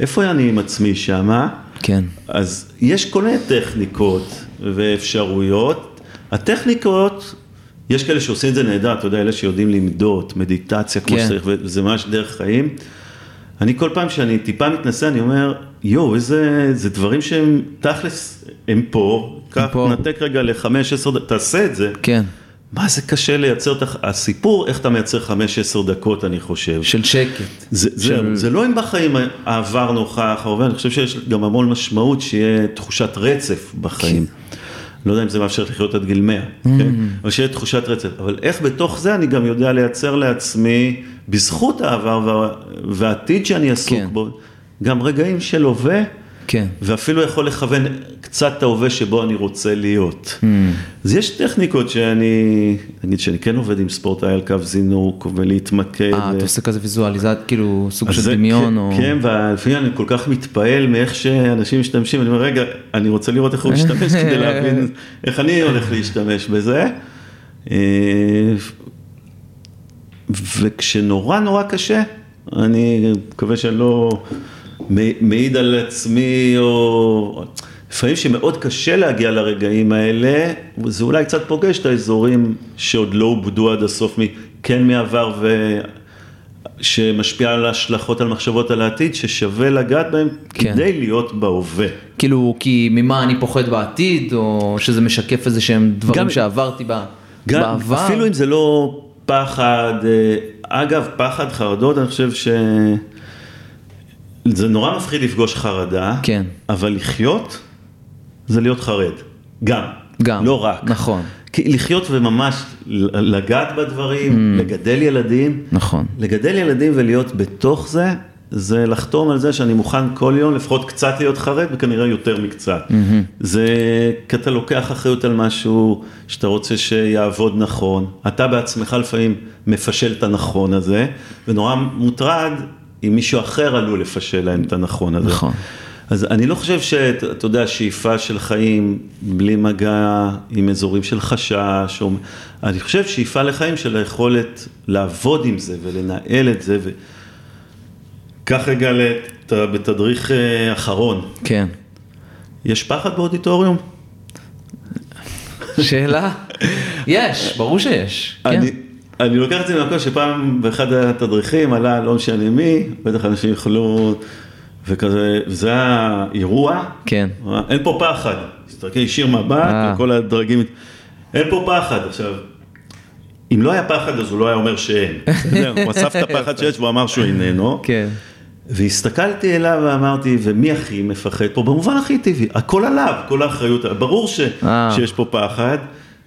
איפה אני עם עצמי שמה? כן. אז יש כל מיני טכניקות ואפשרויות. הטכניקות, יש כאלה שעושים את זה נהדר, אתה יודע, אלה שיודעים למדוד, מדיטציה כמו כן. שצריך, וזה ממש דרך חיים. אני כל פעם שאני טיפה מתנסה, אני אומר, יואו, איזה, זה דברים שהם תכלס, הם פה, קח, נתק רגע לחמש, עשר דקות, תעשה את זה. כן. מה זה קשה לייצר, את הסיפור, איך אתה מייצר חמש, עשר דקות, אני חושב. של שקט. זה, של... זה, זה לא אם בחיים העבר נוכח, הרבה, אני חושב שיש גם המון משמעות שיהיה תחושת רצף בחיים. כן. לא יודע אם זה מאפשר לחיות עד גיל 100, mm. כן? אבל שיהיה תחושת רצף. אבל איך בתוך זה אני גם יודע לייצר לעצמי, בזכות העבר וה, והעתיד שאני עסוק כן. בו, גם רגעים של הווה. כן. ואפילו יכול לכוון קצת את ההווה שבו אני רוצה להיות. Mm. אז יש טכניקות שאני, נגיד שאני כן עובד עם ספורטאי על קו זינוק ולהתמקד. אה, אתה עושה כזה ויזואליזציה, כאילו סוג של דמיון כן, או... כן, ולפעמים אני כל כך מתפעל מאיך שאנשים משתמשים, אני אומר, רגע, אני רוצה לראות איך הוא משתמש כדי להבין איך אני הולך להשתמש בזה. אה, וכשנורא נורא קשה, אני מקווה שאני לא... מעיד על עצמי, או לפעמים שמאוד קשה להגיע לרגעים האלה, זה אולי קצת פוגש את האזורים שעוד לא עובדו עד הסוף, כן מעבר ו... שמשפיע על ההשלכות על מחשבות על העתיד, ששווה לגעת בהם כן. כדי להיות בהווה. כאילו, כי ממה אני פוחד בעתיד, או שזה משקף איזה שהם דברים גם, שעברתי בה, גם, בעבר? אפילו אם זה לא פחד, אה, אגב, פחד, חרדות, אני חושב ש... זה נורא מפחיד לפגוש חרדה, כן. אבל לחיות זה להיות חרד, גם, גם, לא רק. נכון. כי לחיות וממש לגעת בדברים, mm. לגדל ילדים, נכון. לגדל ילדים ולהיות בתוך זה, זה לחתום על זה שאני מוכן כל יום לפחות קצת להיות חרד וכנראה יותר מקצת. זה כי אתה לוקח אחריות על משהו שאתה רוצה שיעבוד נכון, אתה בעצמך לפעמים מפשל את הנכון הזה, ונורא מוטרד אם מישהו אחר עלול לפשל להם את הנכון הזה. נכון. אז אני לא חושב שאתה יודע, שאיפה של חיים בלי מגע עם אזורים של חשש, או... אני חושב שאיפה לחיים של היכולת לעבוד עם זה ולנהל את זה. ו... קח רגע לת... בתדריך אה, אחרון. כן. יש פחד באודיטוריום? שאלה? יש, ברור שיש. כן. אני, לוקח את זה מהמקום שפעם באחד התדריכים עלה לא משנה מי, בטח אנשים יוכלו, וכזה, וזה היה אירוע, כן. אין פה פחד, תסתכל, השאיר מבט, אה. וכל הדרגים, אין פה פחד, עכשיו, אם לא היה פחד אז הוא לא היה אומר שאין? הוא אסף את הפחד שיש והוא אמר שהוא איננו, כן. והסתכלתי אליו ואמרתי, ומי הכי מפחד פה? במובן הכי טבעי, הכל עליו, כל האחריות, ברור ש, אה. שיש פה פחד.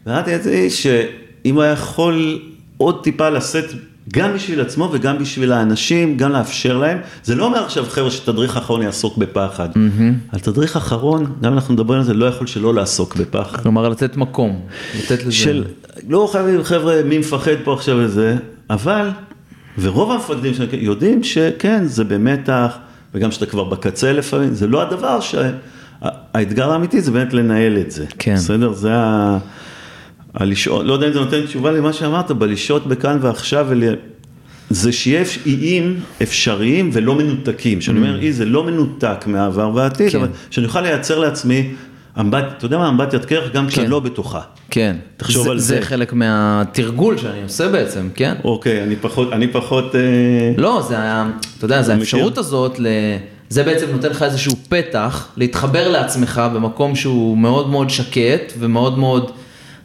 ואמרתי את זה, שאם הוא היה יכול עוד טיפה לשאת, גם בשביל עצמו וגם בשביל האנשים, גם לאפשר להם, זה לא אומר עכשיו, חבר'ה, שתדריך אחרון יעסוק בפחד. על תדריך אחרון, גם אנחנו מדברים על זה, לא יכול שלא לעסוק בפחד. כלומר, לתת מקום, לתת לזה... של, לא חייבים, חבר'ה, מי מפחד פה עכשיו וזה, אבל, ורוב המפקדים שלנו יודעים שכן, זה במתח, וגם שאתה כבר בקצה לפעמים, זה לא הדבר שהאתגר האמיתי זה באמת לנהל את זה. כן. בסדר? זה ה... הלשעות, לא יודע אם זה נותן תשובה למה שאמרת, בלשעות בכאן ועכשיו, ול... זה שיהיה איים אפשריים ולא מנותקים. שאני אומר, אי זה לא מנותק מהעבר והעתיד, Mm. כן. אבל שאני אוכל לייצר לעצמי, אמבט, אתה יודע מה, אמבטיית קרח גם כשאני כן. לא בתוכה. כן. תחשוב על זה זה. חלק מהתרגול שאני עושה בעצם, כן? אוקיי, אני פחות, אני פחות, אה, לא, זה היה, אתה יודע, זה האפשרות מכיר? הזאת, ל... זה בעצם נותן לך איזשהו פתח להתחבר לעצמך במקום שהוא מאוד מאוד שקט ומאוד מאוד,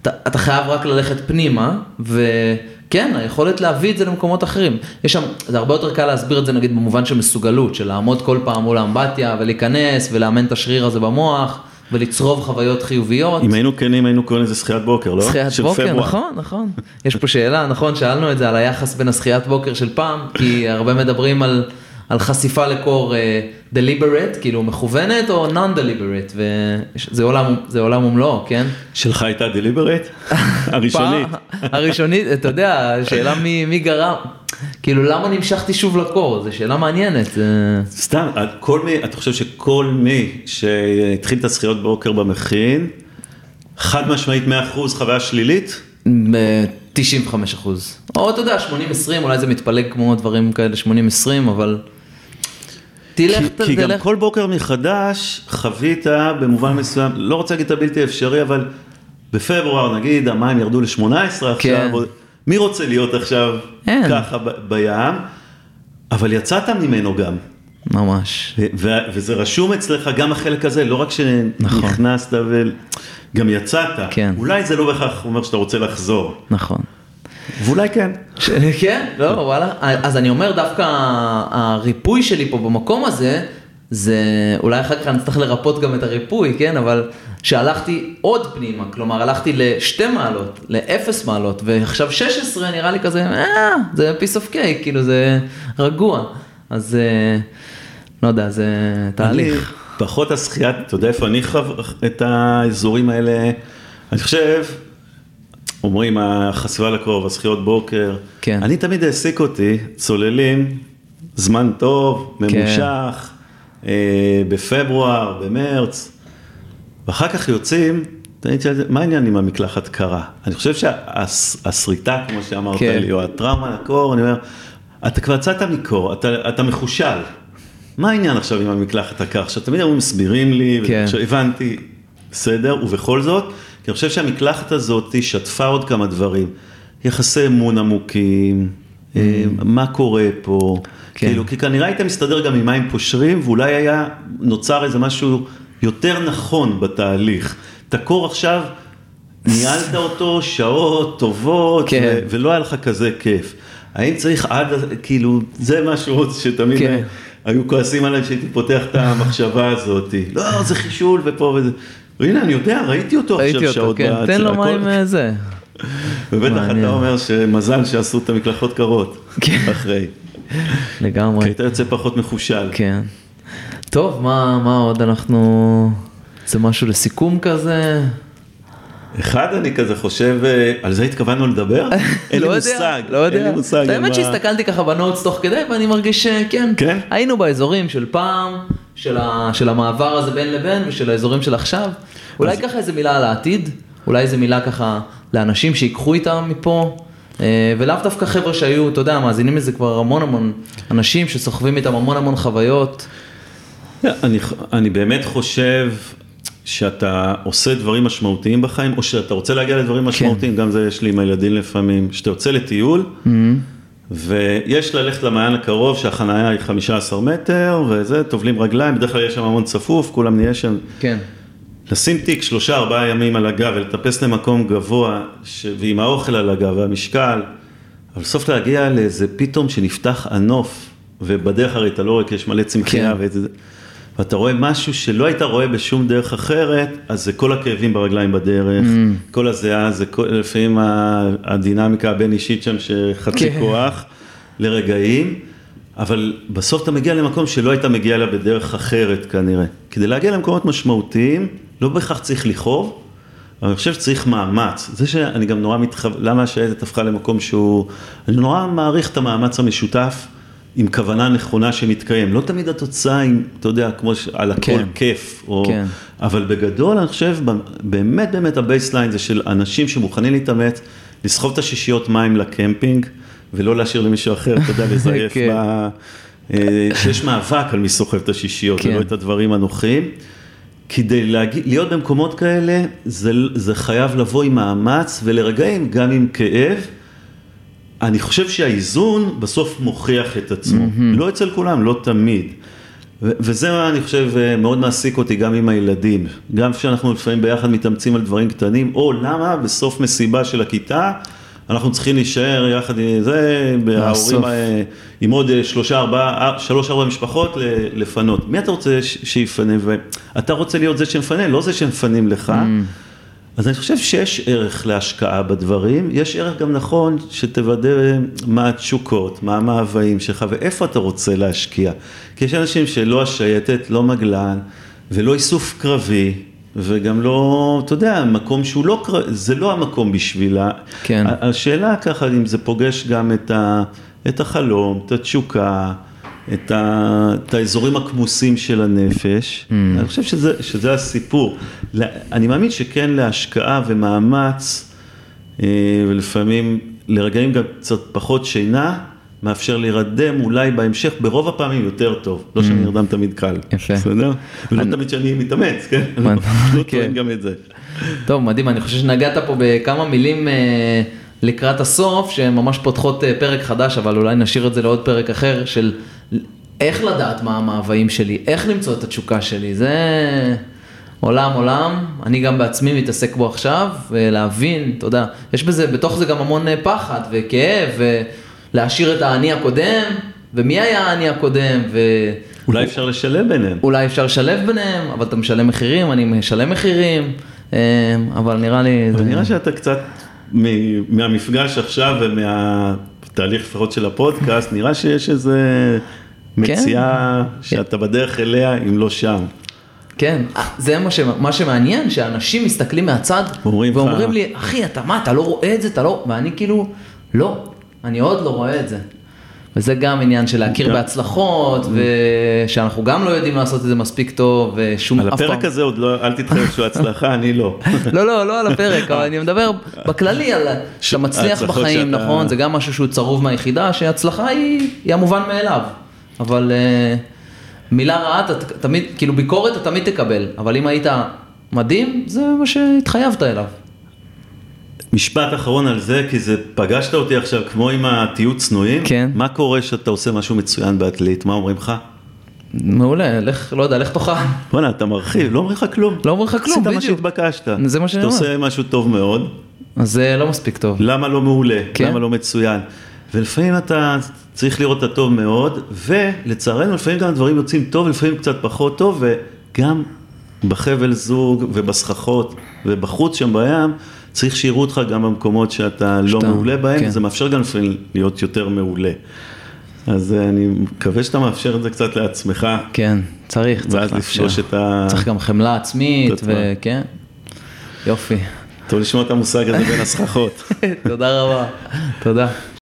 אתה, אתה חייב רק ללכת פנימה, וכן, היכולת להביא את זה למקומות אחרים. יש שם, זה הרבה יותר קל להסביר את זה נגיד במובן של מסוגלות, של לעמוד כל פעם מול האמבטיה ולהיכנס ולאמן את השריר הזה במוח ולצרוב חוויות חיוביות. אם היינו כנים היינו קוראים לזה שחיית בוקר, לא? שחיית בוקר, פברואר. נכון, נכון. יש פה שאלה, נכון, שאלנו את זה על היחס בין השחיית בוקר של פעם, כי הרבה מדברים על, על חשיפה לקור uh, deliberate, כאילו מכוונת או non-deliberate, וזה עולם, זה עולם ומלואו, כן? שלך הייתה דליברט? הראשונית. הראשונית, אתה יודע, שאלה מי, מי גרם, כאילו למה נמשכתי שוב לקור, זו שאלה מעניינת. סתם, כל מי, אתה חושב שכל מי שהתחיל את השחיות בוקר במכין, חד משמעית 100% חוויה שלילית? ב-95 אחוז. או אתה יודע, 80-20, אולי זה מתפלג כמו דברים כאלה, 80-20, אבל... תלך, כי, כי גם תלך. כל בוקר מחדש חווית במובן מסוים, לא רוצה להגיד את הבלתי אפשרי, אבל בפברואר נגיד המים ירדו ל-18 עכשיו, כן. מי רוצה להיות עכשיו אין. ככה ב- בים, אבל יצאת ממנו גם. ממש. וזה רשום אצלך גם החלק הזה, לא רק נכון. שנכנסת וגם יצאת, כן. אולי זה לא בהכרח אומר שאתה רוצה לחזור, נכון. ואולי כן. כן, לא, וואלה. אז אני אומר, דווקא הריפוי שלי פה במקום הזה, זה אולי אחר כך אני אצטרך לרפות גם את הריפוי, כן? אבל שהלכתי עוד פנימה, כלומר הלכתי לשתי מעלות, לאפס מעלות, ועכשיו 16 נראה לי כזה, אה, זה piece of cake, כאילו זה רגוע. אז אה, לא יודע, זה תהליך. אני, פחות השחייה, אתה יודע איפה אני חו... את האזורים האלה, אני חושב, אומרים החשיפה לקרוב, השחיות בוקר, כן. אני תמיד העסיק אותי, צוללים, זמן טוב, כן. ממושך, אה, בפברואר, במרץ, ואחר כך יוצאים, תמיד שאלתי, מה העניין עם המקלחת קרה? אני חושב שהשריטה, כמו שאמרת כן. לי, או הטראומה לקור, אני אומר, אתה כבר יצאת מקור, אתה, אתה מחושל. מה העניין עכשיו עם המקלחת הקר? עכשיו תמיד היו מסבירים לי, כן. הבנתי, בסדר, ובכל זאת, כי אני חושב שהמקלחת הזאת שטפה עוד כמה דברים. יחסי אמון עמוקים, אה, מה קורה פה, Mm. כן. כאילו, כי כנראה היית מסתדר גם עם מים פושרים, ואולי היה נוצר איזה משהו יותר נכון בתהליך. את הקור עכשיו, ניהלת אותו שעות טובות, כן. ו- ולא היה לך כזה כיף. האם צריך עד, כאילו, זה משהו שתמיד כן. היו כועסים עליי שהייתי פותח את המחשבה הזאת. לא, זה חישול ופה וזה. והנה, אני יודע, ראיתי אותו ראיתי עכשיו אותו, שעות. כן, בהצ- תן לו מים אה, זה. ובטח. אתה אומר שמזל שעשו את המקלחות קרות. כן. אחרי. לגמרי. כי היית יוצא פחות מחושל. כן. טוב, מה עוד אנחנו... זה משהו לסיכום כזה? אחד, אני כזה חושב, אה, על זה התכוונו לדבר? אין לי לא מושג, לא יודע. אין לי מושג. האמת שהסתכלתי ככה בנוטס תוך כדי ואני מרגיש שכן, כן? היינו באזורים של פעם, של המעבר הזה בין לבין ושל האזורים של עכשיו. אולי ככה איזה מילה על העתיד, אולי איזה מילה ככה לאנשים שיקחו איתם מפה. אה, ולאו דווקא חבר'ה שהיו, אתה יודע, מאזינים לזה כבר המון המון אנשים שסוחבים איתם המון המון חוויות. אני, אני באמת חושב שאתה עושה דברים משמעותיים בחיים, או שאתה רוצה להגיע לדברים משמעותיים, גם זה יש לי עם הילדים לפעמים, שאתה יוצא לטיול, ויש ללכת למעיין הקרוב שהחנייה היא 15 מטר, וזה, טובלים רגליים, בדרך כלל יש שם המון צפוף, כולם נהיה שם. כן. לשים תיק שלושה ארבעה ימים על הגב ולטפס למקום גבוה ש... ועם האוכל על הגב והמשקל, אבל בסוף להגיע לאיזה פתאום שנפתח הנוף ובדרך הרי אתה לא רואה כי יש מלא צמחייה כן. וזה, ואתה רואה משהו שלא היית רואה בשום דרך אחרת, אז זה כל הכאבים ברגליים בדרך, Mm. כל הזיעה, זה כל, לפעמים הדינמיקה הבין אישית שם שחצי כן. כוח לרגעים. אבל בסוף אתה מגיע למקום שלא היית מגיע אליו בדרך אחרת כנראה. כדי להגיע למקומות משמעותיים, לא בהכרח צריך לכאוב, אבל אני חושב שצריך מאמץ. זה שאני גם נורא מתחב... למה השייטת הפכה למקום שהוא... אני נורא מעריך את המאמץ המשותף עם כוונה נכונה שמתקיים. לא תמיד התוצאה היא, אתה יודע, כמו ש... על הכל כן. כיף. או... כן. אבל בגדול אני חושב, באמת באמת ה baseline זה של אנשים שמוכנים להתאמץ, לסחוב את השישיות מים לקמפינג, ולא להשאיר למישהו אחר, אתה יודע, לזייף כן. ב... אה, שיש מאבק על מי סוחב את השישיות, כן. ולא את הדברים הנוחים. כדי להגיע, להיות במקומות כאלה, זה, זה חייב לבוא עם מאמץ ולרגעים גם עם כאב. אני חושב שהאיזון בסוף מוכיח את עצמו, mm-hmm. לא אצל כולם, לא תמיד. וזה מה אני חושב אה, מאוד מעסיק אותי גם עם הילדים. גם כשאנחנו לפעמים ביחד מתאמצים על דברים קטנים, או למה בסוף מסיבה של הכיתה, אנחנו צריכים להישאר יחד עם זה, ההורים, אה, עם עוד אה, שלושה, ארבעה, אה, שלוש, ארבע משפחות לפנות. מי אתה רוצה שיפנה? ואתה רוצה להיות זה שמפנה, לא זה שמפנים לך. אז אני חושב שיש ערך להשקעה בדברים, יש ערך גם נכון שתוודא מה התשוקות, מה המאוויים שלך ואיפה אתה רוצה להשקיע. כי יש אנשים שלא השייטת, לא מגלן ולא איסוף קרבי. וגם לא, אתה יודע, מקום שהוא לא, זה לא המקום בשבילה. כן. השאלה ככה, אם זה פוגש גם את, ה, את החלום, את התשוקה, את, ה, את האזורים הכמוסים של הנפש, mm. אני חושב שזה, שזה הסיפור. אני מאמין שכן להשקעה ומאמץ, אה, ולפעמים לרגעים גם קצת פחות שינה, מאפשר להירדם אולי בהמשך, ברוב הפעמים יותר טוב. לא שאני נרדם תמיד קל. יפה. בסדר? ולא תמיד שאני מתאמץ, כן? אני לא- לא כן. טוען גם את זה. טוב, מדהים, אני חושב שנגעת פה בכמה מילים אה, לקראת הסוף, שהן ממש פותחות אה, פרק חדש, אבל אולי נשאיר את זה לעוד פרק אחר, של איך לדעת מה המאוויים שלי, איך למצוא את התשוקה שלי, זה עולם עולם, אני גם בעצמי מתעסק בו עכשיו, ולהבין, אתה יודע, יש בזה, בתוך זה גם המון אה, פחד וכאב, ולהשאיר את האני הקודם, ומי היה האני הקודם, ו... אולי אפשר לשלב ביניהם. אולי אפשר לשלב ביניהם, אבל אתה משלם מחירים, אני משלם מחירים, אה, אבל נראה לי... אבל זה- נראה שאתה קצת, מ- מהמפגש עכשיו ומהתהליך לפחות של הפודקאסט, נראה שיש איזה מציאה שאתה בדרך אליה, אם לא שם. כן, אה, זה מה, ש... מה שמעניין, שאנשים מסתכלים מהצד אומרים לך- ואומרים לי, אחי, אתה מה, אתה לא רואה את זה, אתה לא... ואני כאילו, לא, אני עוד לא רואה את זה. וזה גם עניין של להכיר גם- בהצלחות, ושאנחנו גם לא יודעים לעשות את זה מספיק טוב, ושום על אף פעם... הפרק הזה עוד לא, אל תתחייב שהוא הצלחה, אני לא. לא, לא, לא על הפרק, אבל אני מדבר בכללי על שאתה מצליח בחיים, שאתה- נכון? זה גם משהו שהוא צרוב מהיחידה, שהצלחה היא, היא המובן מאליו. אבל אה, מילה רעה, אתה תמיד, כאילו ביקורת אתה תמיד תקבל, אבל אם היית מדהים, זה מה שהתחייבת אליו. משפט אחרון על זה, כי זה, פגשת אותי עכשיו כמו עם התיעוד צנועים. כן. מה קורה שאתה עושה משהו מצוין בעתלית? מה אומרים לך? מעולה, לך, לא יודע, לך תאכל. בוא'נה, אתה מרחיב, לא אומרים לך כלום. לא אומרים לך כלום, עשית מה בדיוק. שהתבקשת. זה מה שאני אתה אומר. עושה משהו טוב מאוד. אז זה לא מספיק טוב. למה לא מעולה? כן. למה לא מצוין? ולפעמים אתה צריך לראות את הטוב מאוד, ולצערנו לפעמים גם הדברים יוצאים טוב, לפעמים קצת פחות טוב, וגם בחבל זוג ובסככות ובחוץ שם בים, צריך שיראו אותך גם במקומות שאתה לא שאתה- מעולה בהם, כן. וזה מאפשר גם לפעמים להיות יותר מעולה. אז אני מקווה שאתה מאפשר את זה קצת לעצמך. כן, צריך, צריך לאפשר. ואז לפגוש את ה... צריך גם חמלה עצמית, וכן, יופי. טוב לשמוע את המושג הזה בין הסככות. תודה רבה, תודה.